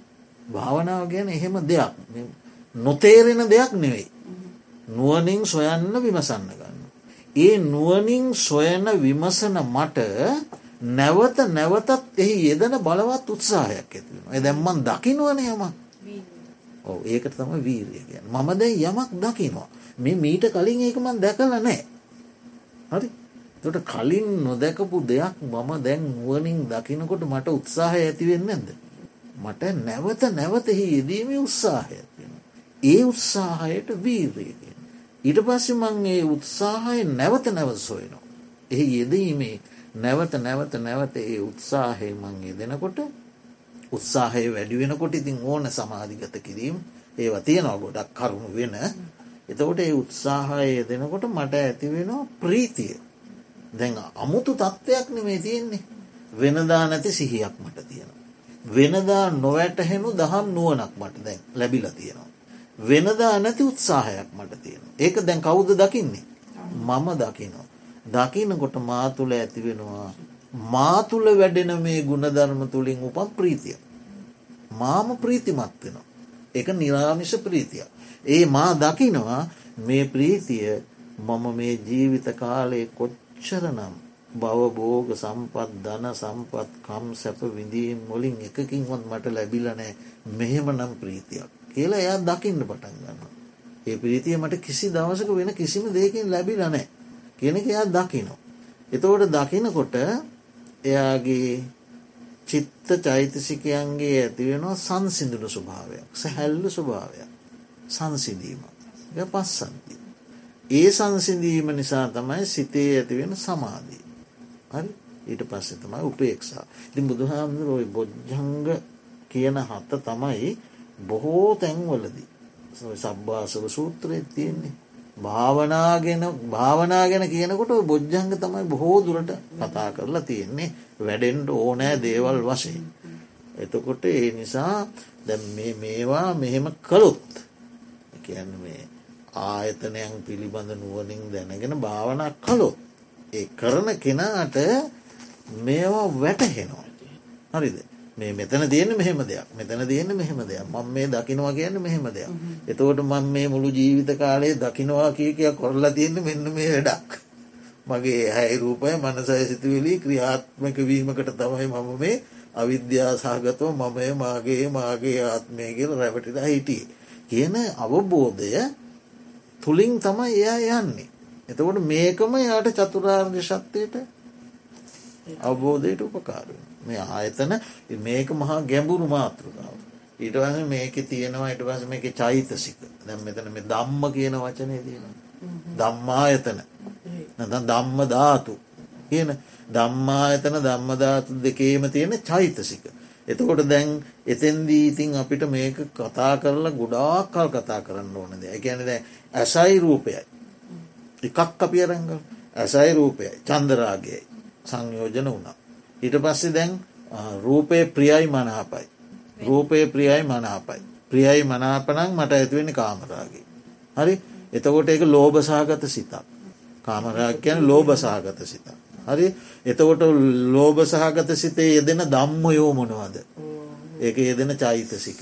A: භාවනාව ගැන එහෙම දෙයක් නොතේරෙන දෙයක් නෙවෙයි. නුවනින් සොයන්න විමසන්න ගන්න. ඒ නුවනින් සොයන විමසන මට නැවත නැවතත් එහි යෙදන බලවත් උත්සාහයක් ඇතිවෙන. එ දැම්මන් දකිනවන යමක් ඕ ඒකට තම වීරිය කිය මම දැයි යමක් දකිනවා. මේ මීට කලින් ඒකමන් දැකල නෑ. හරි තොට කලින් නොදැකපු දෙයක් මම දැන් නුවනින් දකිනකොට මට උත්සාහය ඇතිවෙන්න ඇද. මට නැවත නැවතෙහි යෙදීම උත්සාහය ඇතිෙන. ඒ උත්සාහයට වීරය කිය. ඊට පස්සෙ මං ඒ උත්සාහය නැවත නැවත සොයනවා. එහි යෙදීමේ නැවත නැවත නැවත ඒ උත්සාහය මං යෙදෙනකොට උත්සාහය වැඩි වෙනකොට ඉතින් ඕන සමාධිගත කිරීම ඒවා තියෙනවා ගොඩක් කරුණු වෙන එතකොට ඒ උත්සාහය දෙනකොට මට ඇතිවෙනවා ප්‍රීතිය දැන් අමුතු තත්ත්වයක් නෙමේ තියෙන්නේ වෙනදා නැති සිහියක් මට තියෙන. වෙනදා නොවැටහෙනු දහම් නුවනක් මට දැන් ලැබිල තියෙනවා. වෙනදා නැති උත්සාහයක් මට තියෙන. ඒක දැන් කවුද දකින්නේ. මම දකිනවා. දකිනකොට මාතුළ ඇති වෙනවා. මාතුළ වැඩෙන මේ ගුණධර්ම තුළින් උපන් ප්‍රීතිය. මාම ප්‍රීතිමත් වෙනවා. එක නිරාමිෂ ප්‍රීතිය. ඒ මා දකිනවා මේ ප්‍රීතිය මම මේ ජීවිත කාලයේ කොච්චරනම් බවබෝග සම්පත් ධන සම්පත් කම් සැප විඳීම් මොලින් එකකින්වත් මට ලැබිලනෑ මෙහෙම නම් ප්‍රීතියක්. කියලා එයා දකින්න පටන් ගන්න. ඒ ප්‍රීතිය මට කිසි දවසක වෙන කිසිම දෙයකින් ලැබිල නෑ කියනක එයා දකිනෝ. එතවට දකිනකොට එයාගේ චිත්ත චෛතසිකයන්ගේ ඇතිවෙනවා සංසිදුන ස්වභාවයක් සැහැල්ල ස්වභාවයක් සංසිදීම පස්සන්ති. ඒ සංසිදීම නිසා තමයි සිතේ ඇතිවෙන සමාධී. හරි ඊට පස්සෙ තමයි උපේක්ෂා. ඉතින් බුදුහාමුදුරුවයි බොජ්ජංග කියන හත්ත තමයි බොහෝ තැන්වලදී සබ්භාසව සූත්‍රය තියෙන්නේ. භාවනාගෙන භාවනා ගැන කියනකොට බොජ්ජංග තමයි බොහෝ දුරට කතා කරලා තියෙන්නේ වැඩෙන්ට ඕනෑ දේවල් වශයෙන්. එතකොට ඒ නිසා දැ මේවා මෙහෙම කළොත් කියන්න මේ ආයතනයන් පිළිබඳ නුවනින් දැනගෙන භාවනා කළොත් ඒ කරන කෙනාට මේවා වැටහෙනවා. හරිද මේ මෙතන තියෙන මෙහෙම දෙයක්. මෙතන තියෙන මෙහෙම දෙයක්. මං මේ දකිනවා කියන්න මෙහෙම දෙයක්. එතකොට මං මේ මුළු ජීවිත කාලයේ දකිනවා කිය කිය කොරලා තියෙන මෙන්න මේ වැඩක්. මගේ හැයි රූපය මනසය සිතුවලි ක්‍රියාත්මක වීමකට තමයි මම මේ අවිද්‍යා සහගතව මමය මාගේ මාගේ ආත්මය කියල රැවටිට හිටිය. කියන අවබෝධය තුළින් තමයි එයා යන්නේ. එතකොට මේකම යාට චතුරාර්ග ශක්තියට අවබෝධයට උපකාරුවෙන මේ ආයතන මේක මහා ගැඹුරු මාතෘකාව. ඊට වස මේක තියෙනවා ඉට පස මේක චෛතසික දැම් මෙතන මේ දම්ම කියන වචනය තියෙනවා. දම්මායතන නැතන් ධම්ම ධාතු කියන දම්මායතන ධම්මධාතු දෙකේම තියෙන චෛතසික. එතකොට දැන් එතෙන්දී ඉතින් අපිට මේක කතා කරලා ගොඩාක් කල් කතා කරන්න ඕනද ගැන දැ ඇසයි රූපයයි. එකක් අපි අරංගල් ඇසයි රූපයයි චන්දරාගයයි සංයෝජන වුණා. ඊට පස්සේ දැන් රූපය ප්‍රියයි මනාපයි. රූපය ප්‍රියයි මනාපයි. ප්‍රියයි මනාපනං මට ඇතිවෙන කාමරාගේ. හරි එතකොට ඒක ලෝබසාගත සිතක්. කාමරාග කියන ලෝබසාගත සිතක්. හරි එතකොට ලෝබ සහගත සිතේ යෙදෙන දම්මයෝ මොනවද ඒක යෙදෙන චෛතසික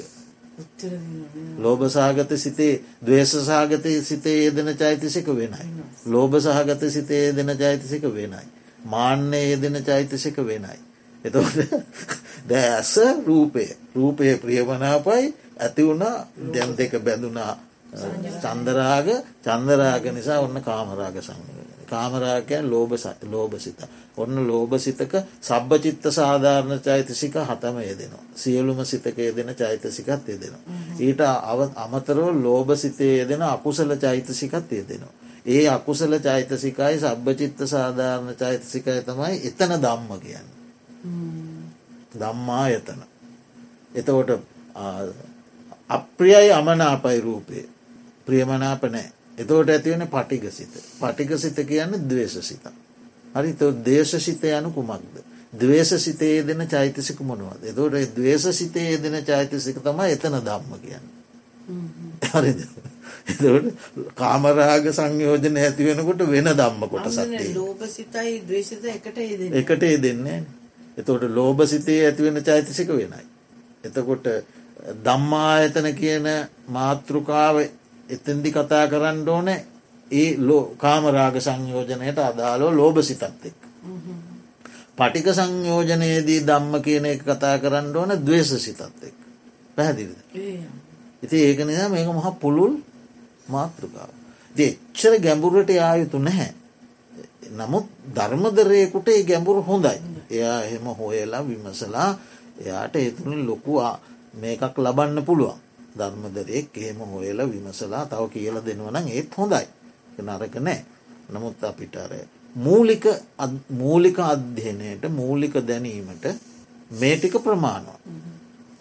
A: ලෝබ සහගත සිතේ දවේශ සහගත සිතේ යෙදෙන චෛතසික වෙනයි ලෝබ සහගත සිතේ යෙදෙන චෛතසික වෙනයි මාන්‍යය යෙදෙන චෛතසික වෙනයි එතකොට දැ ඇස රූපය රූපය ප්‍රියමනාපයි ඇති වුණා දැම් දෙක බැඳුනා චන්දරාග චන්දරාග නිසා ඔන්න කාමරාග සංග කාමරාකයන් ලෝබ ලෝබසිත. ඔන්න ලෝබසිතක සබ්බ චිත්ත සාධාරණ චෛතසික හතම යෙදෙනවා. සියලුම සිතක යෙදෙන චෛතසිකත් යෙදෙනවා. ඊට අමතරව ලෝබසිතේ යෙදෙන අකුසල චෛතසිකත් යෙදෙනවා. ඒ අකුසල චෛතසිකයි සබ්භචිත්ත සාධාරණ චෛතසිකය තමයි එතන දම්ම කියන්න. දම්මා එතන. එතකොට අප්‍රියයි අමනාපයි රූපය ප්‍රියමනාප නෑ එතෝට ඇතිවෙන පටික සිත. පටික සිත කියන්න දවේශ සිත. හරි තෝ දේශ සිත යනු කුමක්ද. දවේශ සිතේ දෙන චෛතසික මොනවද. එතෝට දවේශ සිතේ දෙන චෛතසික තම එතන දම්ම කියන්න. හරිද. කාමරාග සංයෝජන ඇති වෙනකොට වෙන දම්ම කොට සත්ේ
B: ලෝබ සිතයි දවේශත එකට
A: එකට ඒ දෙන්නේ. එතකොට ලෝබ සිතේ ඇතිවෙන චෛතසික වෙනයි. එතකොට දම්මායතන කියන මාතෘකාව එතන්දි කතා කරන්න ඕන ඒ කාමරාග සංයෝජනයට අදාලෝ ලෝබ සිතත් එක්. පටික සංයෝජනයේදී දම්ම කියන එක කතා කරන්න ඕන දවේශ සිතත් එක්. පැහැදිලිද. ඉති ඒක නිසා මේක මහ පුළුල් මාතෘකාව. එච්චර ගැඹුරට යායුතු නැහැ. නමුත් ධර්මදරයකුට ඒ ගැඹුරු හොඳයි. එයා එහෙම හොයලා විමසලා එයාට එතුළින් ලොකුවා මේකක් ලබන්න පුළුවන්. ධර්මදරයෙක් එහෙම හොයල විමසලා තව කියල දෙනවනම් ඒත් හොඳයි නරක නෑ නමුත් අපිට අර මූලික මූලික අධ්‍යයනයට මූලික දැනීමට මේටික ප්‍රමාණවා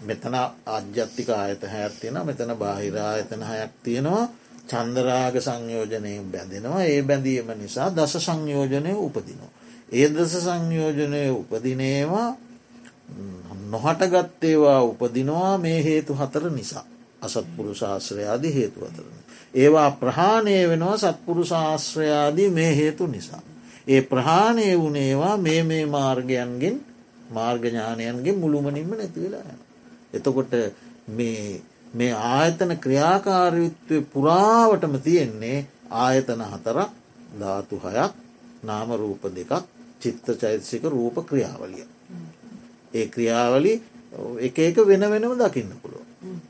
A: මෙතන අජ්‍යත්තික ආයත හැත් තියෙන මෙතන බාහිරා එතන හයක් තියෙනවා චන්දරාග සංයෝජනයෙන් බැඳෙනවා ඒ බැඳීම නිසා දස සංයෝජනය උපදිනවා. ඒ දස සංයෝජනය උපදිනේවා නොහටගත්තේවා උපදිනවා මේ හේතු හතර නිසා. අසත්පුරු ශාස්ත්‍රයාදී හේතු අතරන. ඒවා ප්‍රහාණය වෙනවා සත්පුරු ශාස්ත්‍රයාදී මේ හේතු නිසා. ඒ ප්‍රහාණය වුණේවා මේ මේ මාර්ගයන්ගෙන් මාර්ගඥානයන්ගේ මුළුමනින්ම නැතිවෙලා යන. එතකොට මේ ආයතන ක්‍රියාකාරයුත්වය පුරාවටම තියෙන්නේ ආයතන හතරක් ධාතු හයක් නාම රූප දෙකක් චිත්ත චෛතසික රූප ක්‍රියාවලිය. ඒ ක්‍රියාවලි එක එක වෙන වෙනම දකින්න පුළුව.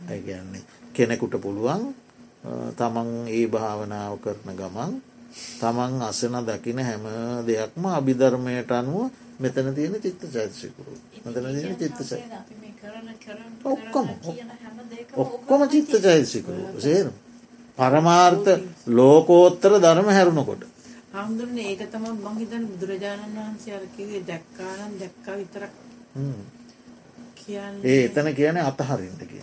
A: ඇගන්නේ කෙනෙකුට පුළුවන් තමන් ඒ භාවනාව කරන ගමන් තමන් අසන දකින හැම දෙයක්ම අභිධර්මයට අනුව මෙතන තියෙන චිත්ත චෛතසිකුරු මෙතන තියෙන චිත්ත ඔක්කොම ඔක්කොම චිත්ත චෛතසිකුරු සේරු පරමාර්ථ ලෝකෝත්තර ධර්ම හැරුණකොට.
B: හාමුදුරන ඒක තම මහිතන් බුදුරජාණන් වහන්සේ අරකිවේ දැක්කානම් දැක්කා විතරක්.
A: ඒ එතන කියන අතහරින්ට කිය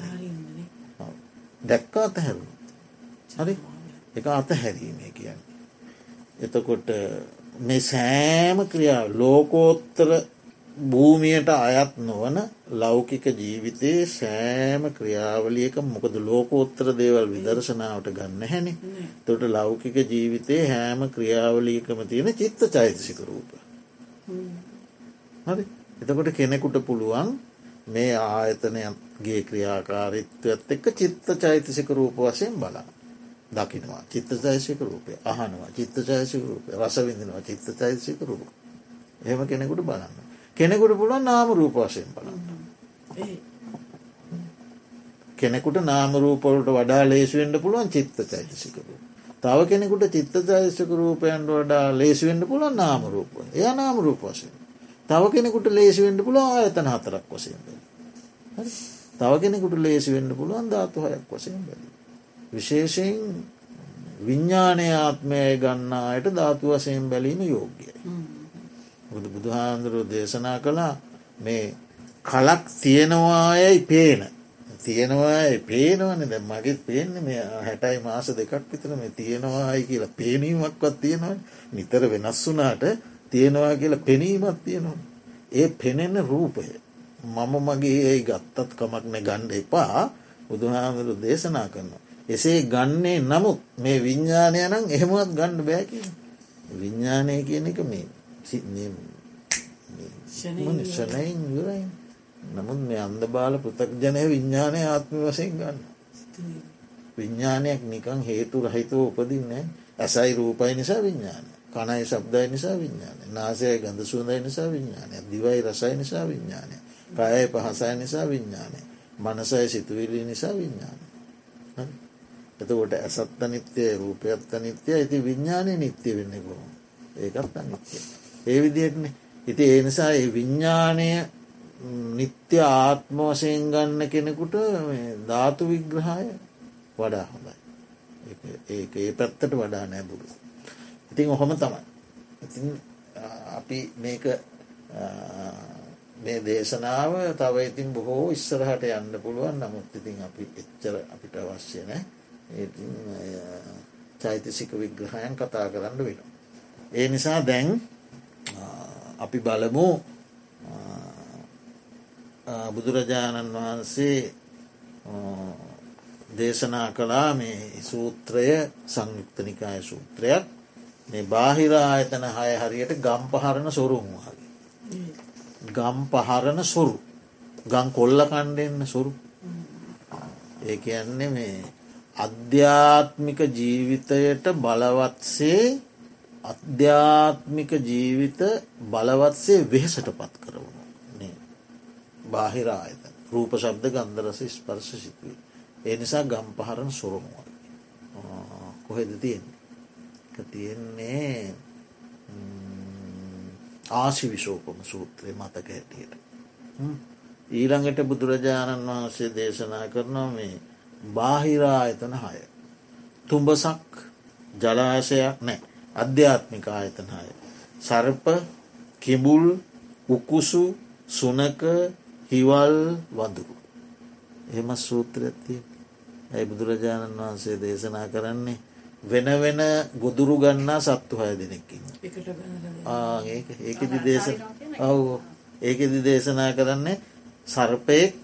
A: දැක්ක අතහැරු හරි. එක අතහැරීමේ කියන්නේ. එතකොට මේ සෑම ක්‍රියාව ලෝකෝත්තර භූමියයට අයත් නොවන ලෞකික ජීවිතයේ සෑම ක්‍රියාවලියක මොකද ලෝකෝත්තර දේවල් විදර්ශනාවට ගන්න හැනි. තොට ලෞකික ජීවිතයේ හෑම ක්‍රියාවලියකම තියෙන චිත්ත චෛතසික රූප. හරි? එතකොට කෙනෙකුට පුළුවන් මේ ආයතනයගේ ක්‍රියාකාරිත්වයත් එක්ක චිත්ත චෛතසික රූප වශයෙන් බලා දකිනවා චිත්ත චෛසික රූපය. අහනවා. චිත්ත චෛසික රූපය. රසවිඳනවා චිත්ත චෛතසික රූප. එහෙම කෙනෙකුට බලන්න. කෙනෙකුට පුළුවන් නාම රූප වශයෙන් බලන්න. කෙනෙකුට නාමරූපවලට වඩා ලේසිවෙන්ට පුළුවන් චිත්ත චෛතසික රූප. තව කෙනෙකුට චිත්ත චෛතසික රූපයන්ට වඩා ලේසිවෙන්ට පුළුවන් නාමරූප එය නාමරූප වශයෙන්. තව කෙනෙකුට ලේසිවෙන්ට පුළුව ආයතන හතරක් වසයෙන් බැ. තව කෙනෙකුට ලේසි වෙන්න පුළුවන් ධාතු හයක් වසයෙන් බැ. විශේෂයෙන් විඤ්ඥානය ආත්මය ගන්නායට ධාතු වසයෙන් බැලීම යෝග්‍යයි. බුදු බුදුහාන්දුරුව දේශනා කළා මේ කලක් තියෙනවායයි පේන. තියෙනවායි පේනවන. ද මගේ පේන්නේ මේ හැටයි මාස දෙකක් විතර මේ තියෙනවායි කියලා පේනීමක්වත් තියෙනවා නිතර වෙනස් වුනාට තියෙනවා කියලා පෙනීමත් තියෙනවා. ඒ පෙනෙන රූපය මම මගේ ඒ ගත්තත් කමක්න ගණ්ඩ එපා. බුදුහාමරු දේශනා කරනවා. එසේ ගන්නේ නමුත් මේ විඤ්ඥානය නම් එහෙමත් ගණ්ඩ බෑකි විඤ්ඥානය කියන එක මේ ශනයින් යුරයි නමුත් මේ අන්ද බාල පෘතක් ජනය විඤ්ඥානය ආත්ම වසයෙන් ගන්න විඤ්ඥානයක් නිකං හේතු රහිතව උපදින්නේ ඇසයි රූපයි නිසා විඤ්ඥාන කණයි ශබ්දයි නිසා විඤ්ඥාන නාසය ගඳ සුවඳයි නිසා විඤ්ඥානය දිවයි රසයි නිසා විඤ්ඥානය කයයි පහසයි නිසා විඤ්ඥානය මනසයි සිතුවිලි නිසා විඤ්ඥාන එතකොට ඇසත්ත නිත්‍යය රූපයත්ත නිත්‍යය ඇති විඤ්ඥානය නිත්‍ය වෙන්න කොහොම ඒකත් අනිත්‍ය ඒ විදිහටන ඉති ඒ නිසා ඒ විඤ්ඥානය නිත්‍ය ආත්ම වශයෙන් ගන්න කෙනෙකුට ධාතු විග්‍රහය වඩා හොඳයි. ඒ ඒ පැත්තට වඩා නෑබුරු ඉතින් ඔහොම තමයි. ඉතින් අපි මේක මේ දේශනාව තව ඉතින් බොහෝ ඉස්සරහට යන්න පුළුවන්. නමුත් ඉතින් අපි එච්චර අපිට අවශ්‍ය නෑ. චෛතසික විග්‍රහයන් කතා කරන්න වෙන. ඒ නිසා දැන් අපි බලමු. බුදුරජාණන් වහන්සේ දේශනා කළා මේ සූත්‍රය සංයුක්තනිකාය සූත්‍රයක් මේ බාහිරා අයතන හය හරියට ගම් පහරණ සොරුම් වගේ. ගම් පහරණ සොරු. ගං කොල්ල කණ්ඩෙන්න්න සොරු. ඒ කියන්නේ මේ අධ්‍යාත්මික ජීවිතයට බලවත්සේ අධ්‍යාත්මික ජීවිත බලවත්සේ වෙහෙසට පත් කරවුණු බාහිර ආයත රූප ශබ්ද ගන්දරස ස්පර්ශ සිතුවී ඒ නිසා ගම් පහරණ සොරමුව කොහෙද තියෙන්නේ? තියෙන්නේ ආශි විශෝපම සූත්‍රය මතක හැටියට. ඊළඟට බුදුරජාණන් වහන්සේ දේශනා කරනවා මේ බාහිරා එතන හය. තුඹසක් ජලාශයක් නෑ අධ්‍යාත්මික ආයතනය සර්ප කිඹුල් උකුසු සුනක හිවල් වඳුරු. එම සූත්‍රඇත්තිය ඇයි බුදුරජාණන් වහන්සේ දේශනා කරන්නේ? වෙන වෙන ගොදුරු ගන්නා සත්තු හය දෙනෙක්කින් ඒකදි දේශ ඔව්. ඒකෙදි දේශනා කරන්නේ සර්පයෙක්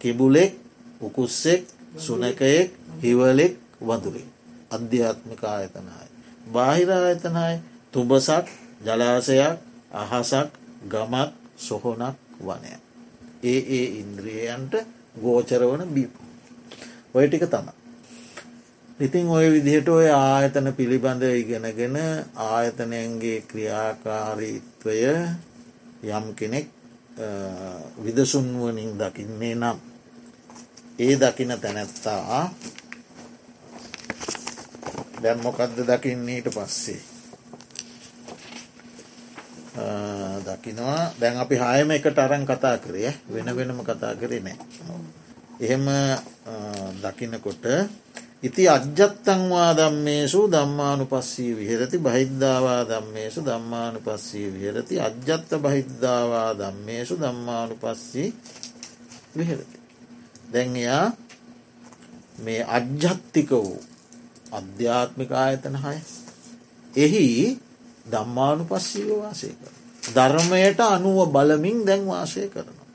A: කිබුලෙක් උකුස්සෙක් සුනකයෙක් හිවලෙක් වඳුරේ අධ්‍යාත්මික ආයතනයි. බාහිර ආයතනයි තුඹසක් ජලාසයක් අහසක් ගමක් සොහොනක් වනය. ඒ ඒ ඉන්ද්‍රියයන්ට ගෝචරවන බීපු. ඔය ටික තම. ඉතින් ඔය විදිහට ඔය ආයතන පිළිබඳ ඉගෙනගෙන ආයතනයන්ගේ ක්‍රියාකාරීත්වය යම් කෙනෙක් විදසුන්වනින් දකින්නේ නම් ඒ දකින තැනැත්තා දැන් මොකක්ද දකින්න ඊට පස්සේ? දකිනවා. දැන් අපි හායම එකට අරන් කතා කරේ වෙන වෙනම කතා කරේ නෑ. එහෙම දකිනකොට ඉති අජ්ජත්තංවා දම්මේසු දම්මානු පස්සී විහරති බහිද්ධවා දම්මේසු දම්මානු පස්සී විහරති අජ්ජත්ත බහිද්ධවා දම්මේසු දම්මානු පස්සී විහරති. දැන් එයා මේ අජ්ජත්තික වූ අධ්‍යාත්මික ආයතන හය එහි දම්මානු පස්සීව වාසය කර. ධර්මයට අනුව බලමින් දැන් වාසය කරනවා.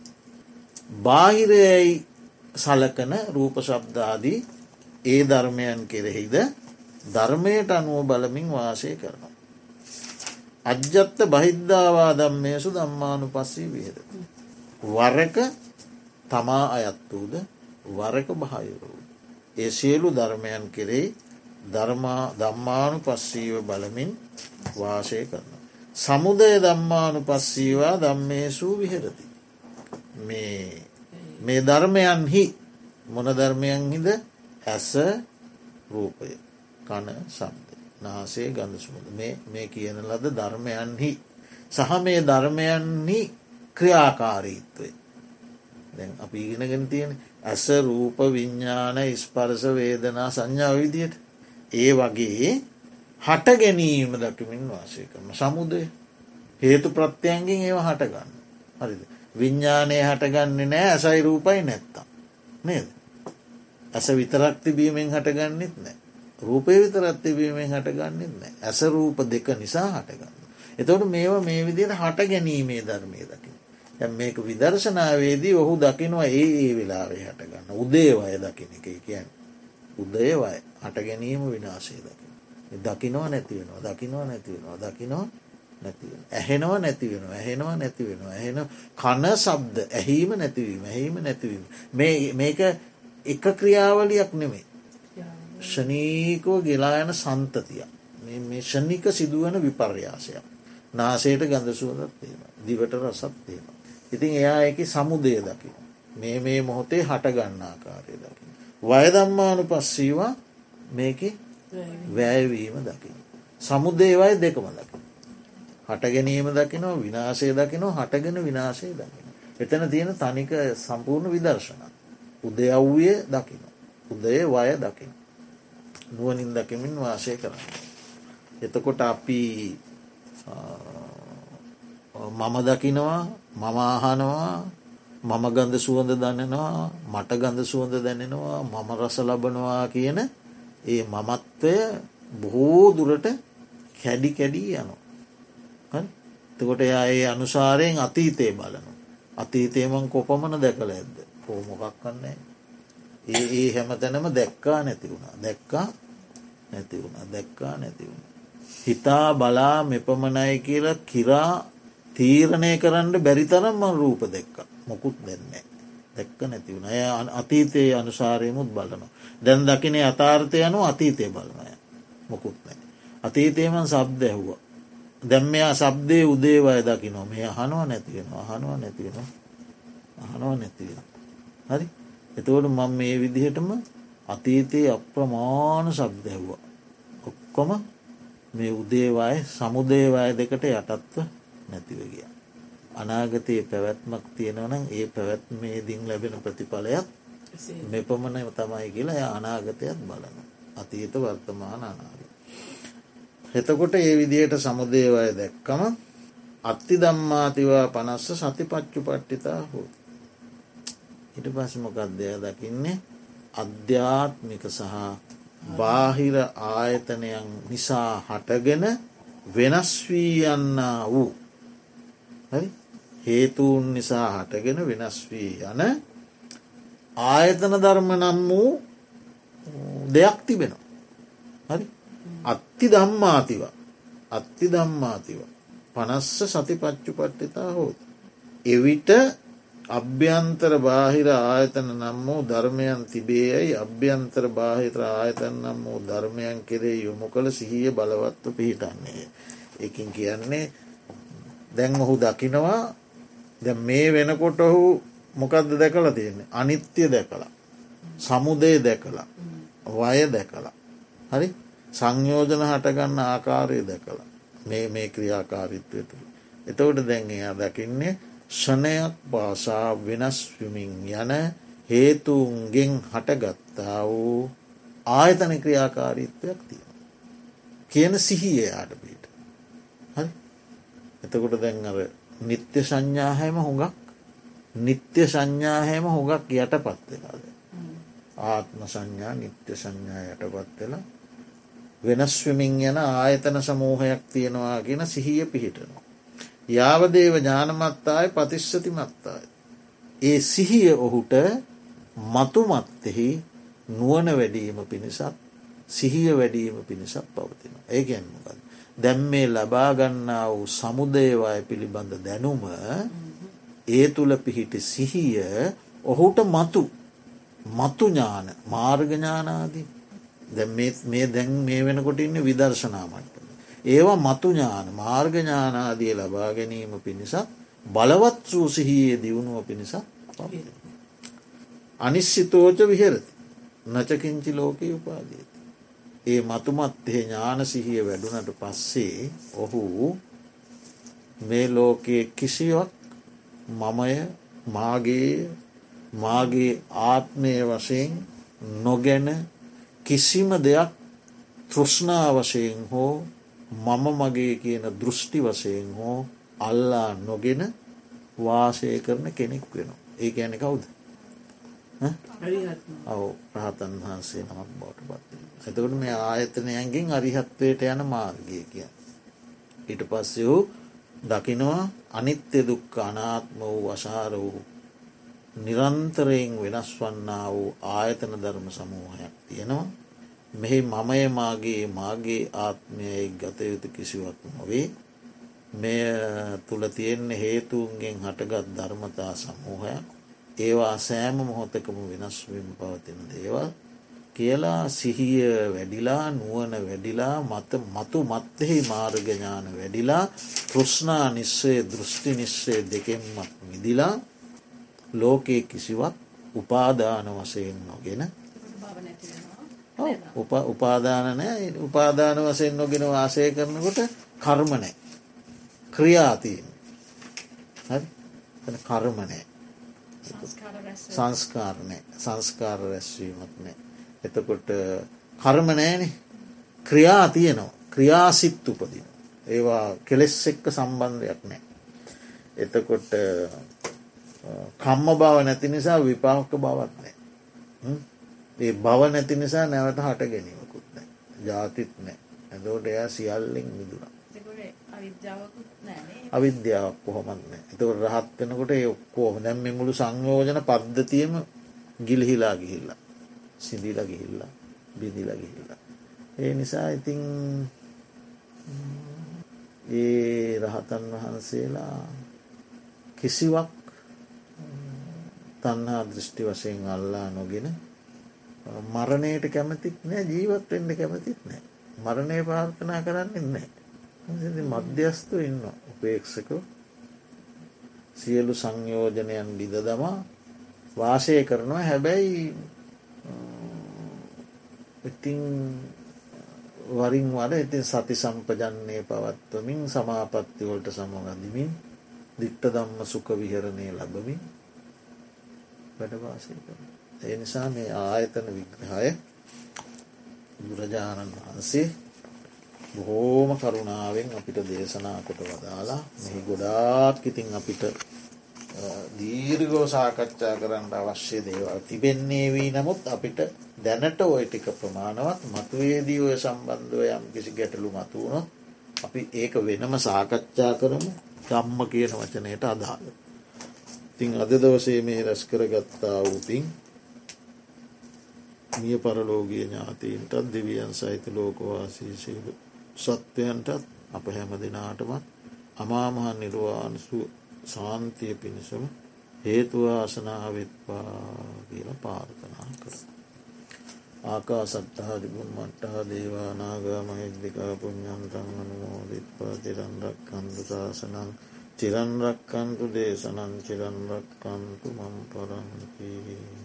A: බාහිරයයි සලකන රූප ශබ්දාදී ඒ ධර්මයන් කෙරෙහිද ධර්මයට අනුව බලමින් වාසය කරනවා. අජ්ජත්ත බහිද්ධවා දම්මයසු දම්මානු පස්සී වියද. වරක තමා අයත් වූද වරක බායුරු. ඒ සියලු ධර්මයන් කෙරෙහි දම්මානු පස්සීව බලමින් වාසය කරන. සමුදය දම්මානු පස්සීවා දම්මේසූ විහෙරති. මේ ධර්මයන්හි මොන ධර්මයන්හිද ඇස රූපය කන සම්ද නාසේ ගඳසුමුද මේ කියන ලද ධර්මයන්හි සහ මේ ධර්මයන්හි ක්‍රියාකාරීත්වය දැන් අපි ඉගෙනගෙන තියෙන ඇස රූප විඤ්ඥාන ස්පරස වේදනා සංඥාව විදියට ඒ වගේ හට ගැනීම දකිමින් වාසය කරන සමුදය. හේතු ප්‍රත්‍යයන්ගෙන් ඒව හටගන්න. හරිද? විඤ්ඥානය හටගන්නේ නෑ ඇසයි රූපයි නැත්තම්. නේද? ඇස විතරක් තිබීමෙන් හටගන්නෙත් නෑ. රූපය විතරත් තිබීමෙන් හටගන්නෙත් නෑ. ඇස රූප දෙක නිසා හටගන්න. එතවට මේවා මේ විදියට හට ගැනීමේ ධර්මය දකින මේක විදර්ශනාවේදී ඔහු දකිනවා ඒ ඒ වෙලාවේ හටගන්න. උදේවය දකින එක. කියන්න උදයවය හට ගැනීම විනාශය දකින දකිනවා නැතිවෙනවා දකිනවා නැතිවෙනවා දකිනවා නැතිවෙන ඇහෙනවා නැතිවෙන ඇහෙනවා නැතිවෙන ඇහෙන කන සබ්ද ඇහීම නැතිවීම ඇහීම නැතිවීම මේක එක ක්‍රියාවලියක් නෙමේ ෂනීකෝ ගෙලායන සන්තතිය. මේ ෂණික සිදුවන විපර්යාසයක්. නාසයට ගඳ සුවදත් තියෙන දිවට රසත් තියෙන ඉතින් එයා එක සමුදය දකි මේ මේ මොහොතේ හටගන්නාකාරය දකි වයදම්මානු පස්සීවා මේක වැෑවීම දකින සමුදේවයි දෙකම දකින හට ගැනීම දකිනෝ විනාශය දකිනෝ හටගෙන විනාශය දකින. එතන තියෙන තනික සම්පූර්ණ විදර්ශන. උදය අව්විය දකින. උදය වය දකින. නුවනින් දකිමින් වාසය කරන්න. එතකොට අපි මම දකිනවා මම ආහනවා මම ගඳ සුවඳ දන්නෙනවා මට ගඳ සුවඳ දැනෙනවා මම රස ලබනවා කියන ඒ මමත්වය බොහෝ දුරට කැඩි කැඩී යනවා. තකොට එයා ඒ අනුසාරයෙන් අතීතය බලනු. අතීතයමන් කොපමණ දැකළ ඇද්ද පෝමොකක් කන්නේ. ඒ ඒ හැම තැනම දැක්කා නැති වුණා දැක්කා නැති වුණා දැක්කා නැති වුණ. හිතා බලා මෙපමණයි කියලා කිරා තීරණය කරන්න බැරිතරම් මං රූප දෙක්ක මොකුත් දෙන්නේ. දැක්ක නැති වුණ. ඇය අතීතයේ අනුසාරයමුත් බලනවා. දැන් දකිනේ අතාර්ථය යනු අතීතය බලනය මොකුත් නෑ. අතීතයමන් සබ්ද ඇහුව. දැම් මෙයා සබ්දය උදේවය දකිනවා. මේ අහනුව නැතිවෙනවා අහනුව නැතිවෙන අහනුව නැතිවෙන හරි? එතවට මං මේ විදිහටම අතීතයේ අප්‍රමාණ සබ්දැව්වා ඔක්කොම මේ උදේවාය සමුදේවාය දෙකට යටත්ව නැතිව ගිය. අනාගතයේ පැවැත්මක් තියෙනවනම් ඒ පැවැත්මේ දිං ලැබෙන ප්‍රතිඵලයක් මෙපමණ තමයි කියලා අනාගතයක් බලන අතීත වර්තමාන අනාග එතකොට ඒ විදියට සමුදේවය දැක්කම අත්ති දම්මාතිවා පනස්ස සතිපච්චු පට්ටිතා හෝ. ඉට පස්මකක්දය දකින්නේ? අධ්‍යාත්මික සහ බාහිර ආයතනයන් නිසා හටගෙන වෙනස් වී යන්නා වූ හේතුූන් නිසා හටගෙන වෙනස් වී යන ආයතන ධර්ම නම් වූ දෙයක් තිබෙනවා. හරි අත්ති දම්මාතිව අත්ති දම්මාතිව පනස්ස සති පච්චු පට්ටිතා හෝත්. එවිට අභ්‍යන්තර බාහිර ආයතන නම් වූ ධර්මයන් තිබේයයි අභ්‍යන්තර බාහිතර ආයතන නම් වූ ධර්මයන් කෙරේ යොමු කළ සිහිය බලවත්ව පිහිටන්නේ. එකින් කියන්නේ දැන් ඔහු දකිනවා ද මේ වෙනකොට ඔහු මොකක්ද දැකලා තියෙන්නේ? අනිත්‍ය දැකලා. සමුදේ දැකලා. වය දැකලා. හරි? සංයෝජන හටගන්න ආකාරය දැකලා. මේ මේ ක්‍රියාකාරිත්වය තුළ. එතවට දැන් එයා දකින්නේ ෂණයක් පාසා වෙනස්විමින් යන හේතුන්ගෙන් හටගත්තා වූ ආයතන ක්‍රියාකාරීත්වයක් තියෙන. කියන සිහිය යාට පිට. හරි? එතකොට දැන් අර නිත්‍ය සංඥාහැම හොඟක් නිත්‍ය සංඥාහැම හොඟක් යට පත්වෙලාද. ආත්ම සංඥා නිත්‍ය සංඥා යට පත්වෙලා වෙනස්වමින් යන ආයතන සමූහයක් තියෙනවා ගෙන සිහිය පිහිටනවා. යාවදේව ඥානමත්තාය පතිශ්සති මත්තාය. ඒ සිහිය ඔහුට මතුමත්තෙහි නුවන වැඩීම පිණිසත් සිහිය වැඩීම පිණිසක් පවතින. ඒ ගැන්මකද. දැම් මේ ලබාගන්නා වූ සමුදේවාය පිළිබඳ දැනුම ඒ තුළ පිහිට සිහිය ඔහුට මතු මතු ඥාන මාර්ගඥානාදී මේ දැන් මේ වෙනකොට ඉන්න විදර්ශනාමට. ඒවා මතු ඥාන මාර්ගඥානාදිය ලබා ගැනීම පිණිසත් බලවත් වූ සිහියේ දියුණුව පිණිසක් අනිශ්සිතෝච විහෙරති නචකින්චි ලෝකයේ උපාදීති. ඒ මතුමත්හේ ඥාන සිහිය වැඩුනට පස්සේ ඔහු මේ ලෝකයේ කිසිවක් මමය මාගේ මාගේ ආත්මය වශයෙන් නොගැන කිසිම දෙයක් තෘෂ්ණා වශයෙන් හෝ මම මගේ කියන දෘෂ්ටි වශයෙන් හෝ අල්ලා නොගෙන වාසය කරන කෙනෙක් වෙන. ඒ ඇන කවුද ඔව රහතන් වහන්සේ නමක් බවට පත්. එතකට මේ ආයතනයන්ගෙන් අරිහත්වයට යන මාර්ගය කිය. ඊට පස්සේ වූ දකිනවා අනිත්‍ය දුක්ක අනාත්ම වූ අශාර වූ නිරන්තරයෙන් වෙනස් වන්නා වූ ආයතන ධර්ම සමූහයක් තියෙනවා. මෙහි මමය මාගේ මාගේ ආත්මයයි ගතයුතු කිසිවක් නොවේ. මෙය තුළ තියෙන්නේ හේතුන්ගෙන් හටගත් ධර්මතා සමූහයක් ඒවා සෑම මොහොතකම වෙනස්වීම පවතින දේවල් කියලා සිහිය වැඩිලා නුවන වැඩිලා මත මතු මත්තෙහි මාර්ගඥාන වැඩිලා තෘෂ්ණා නිස්සේ දෘෂ්ටි නිස්සේ දෙකෙන්මත් මිදිලා ලෝකයේ කිසිවක් උපාදාන වසයෙන් නොගෙන උපාදාන නෑ. උපාදාන වසයෙන් නොගෙන වාසය කරනකොට කර්මනෑ ක්‍රියාතියෙන් කර්මනෑ සංස්කාරණය සංස්කාර රැස්වීමත් නෑ එතකොට කර්ම නෑනෙ ක්‍රියා තියනවා. ක්‍රියාසිත් උපදින ඒවා කෙලෙස් එක්ක සම්බන්ධයක් නෑ. එතකොට කම්ම බව නැති නිසා විපාක බවත් නෑ. ඒ බව නැති නිසා නැවත හට ගැනීමකුත් නෑ. ජාතිත් නෑ. ඇදෝට එයා සියල්ලෙන් මිදුනා අවිද්‍යාවක් කොහොමත්න එතකට රහත් වෙනකොට ඒ ඔක්කෝම දැම් මුළු සංයෝජන පද්ධතියම ගිලිහිලා ගිහිල්ලා සිදිල ගිහිල්ලා බිදිල ගිහිල්ලා. ඒ නිසා ඉතිං ඒ රහතන් වහන්සේලා කිසිවක් තන්හා දෘෂ්ටි වශයෙන් අල්ලා නොගෙන මරණයට කැමතිත් නෑ ජීවත් වෙන්න කැමතිත් නෑ. මරණය ප්‍රාර්ථනා කරන්න නෑ. මධ්‍යස්තු ඉන්න උපේක්ෂක. සියලු සංයෝජනයන් බිඳ දමා වාසය කරනවා. හැබැයි ඉතිං වරින් වඩ ඉතින් සති සම්පජන්නේ පවත්වමින් සමාපත්තිවලට සමගඳමින් දිට්ට දම්ම සුක විහරණය ලබමින් වැඩවාසය කර. ඒ නිසා මේ ආයතන විග්‍රහය බුරජාණන් වහන්සේ බොහෝම කරුණාවෙන් අපිට දේශනා කොට වදාලා මෙහි ගොඩාක් ඉතින් අපිට දීර්ගෝ සාකච්ඡා කරන්න අවශ්‍ය දේවල් තිබෙන්නේ වී නමුත් අපිට දැනට ඔය ටික ප්‍රමාණවත් මතුවේදී ඔය සම්බන්ධව යම් කිසි ගැටලු මතුවුණොත් අපි ඒක වෙනම සාකච්ඡා කරමු ගම්ම කියන වචනයට අදාළ. තිං අද දවසේ මේ රැස් කරගත්තා වූතින් මිය පරලෝගිය ඥාතීන්ටත් දෙවියන් සහිත ලෝකවාසී සීලු සත්වයන්ටත් අප හැම දෙනාටමත් අමාමහන් නිර්වාන්සු සාන්තිය පිණිසම හේතුවාසනාවෙත්පා කියල පාර්ථනා කර. ආකා සට්ටහාදිබුන් මට්ටහා දේවානාගා මහිද්දිකා පුඥන්තන් අනුමෝදිත්පා තිරන්රක් කන්දු ශාසනං චිරන්රක්කන්තු දේශනං චිරන්රක්කන්තු මම් පරන්කී.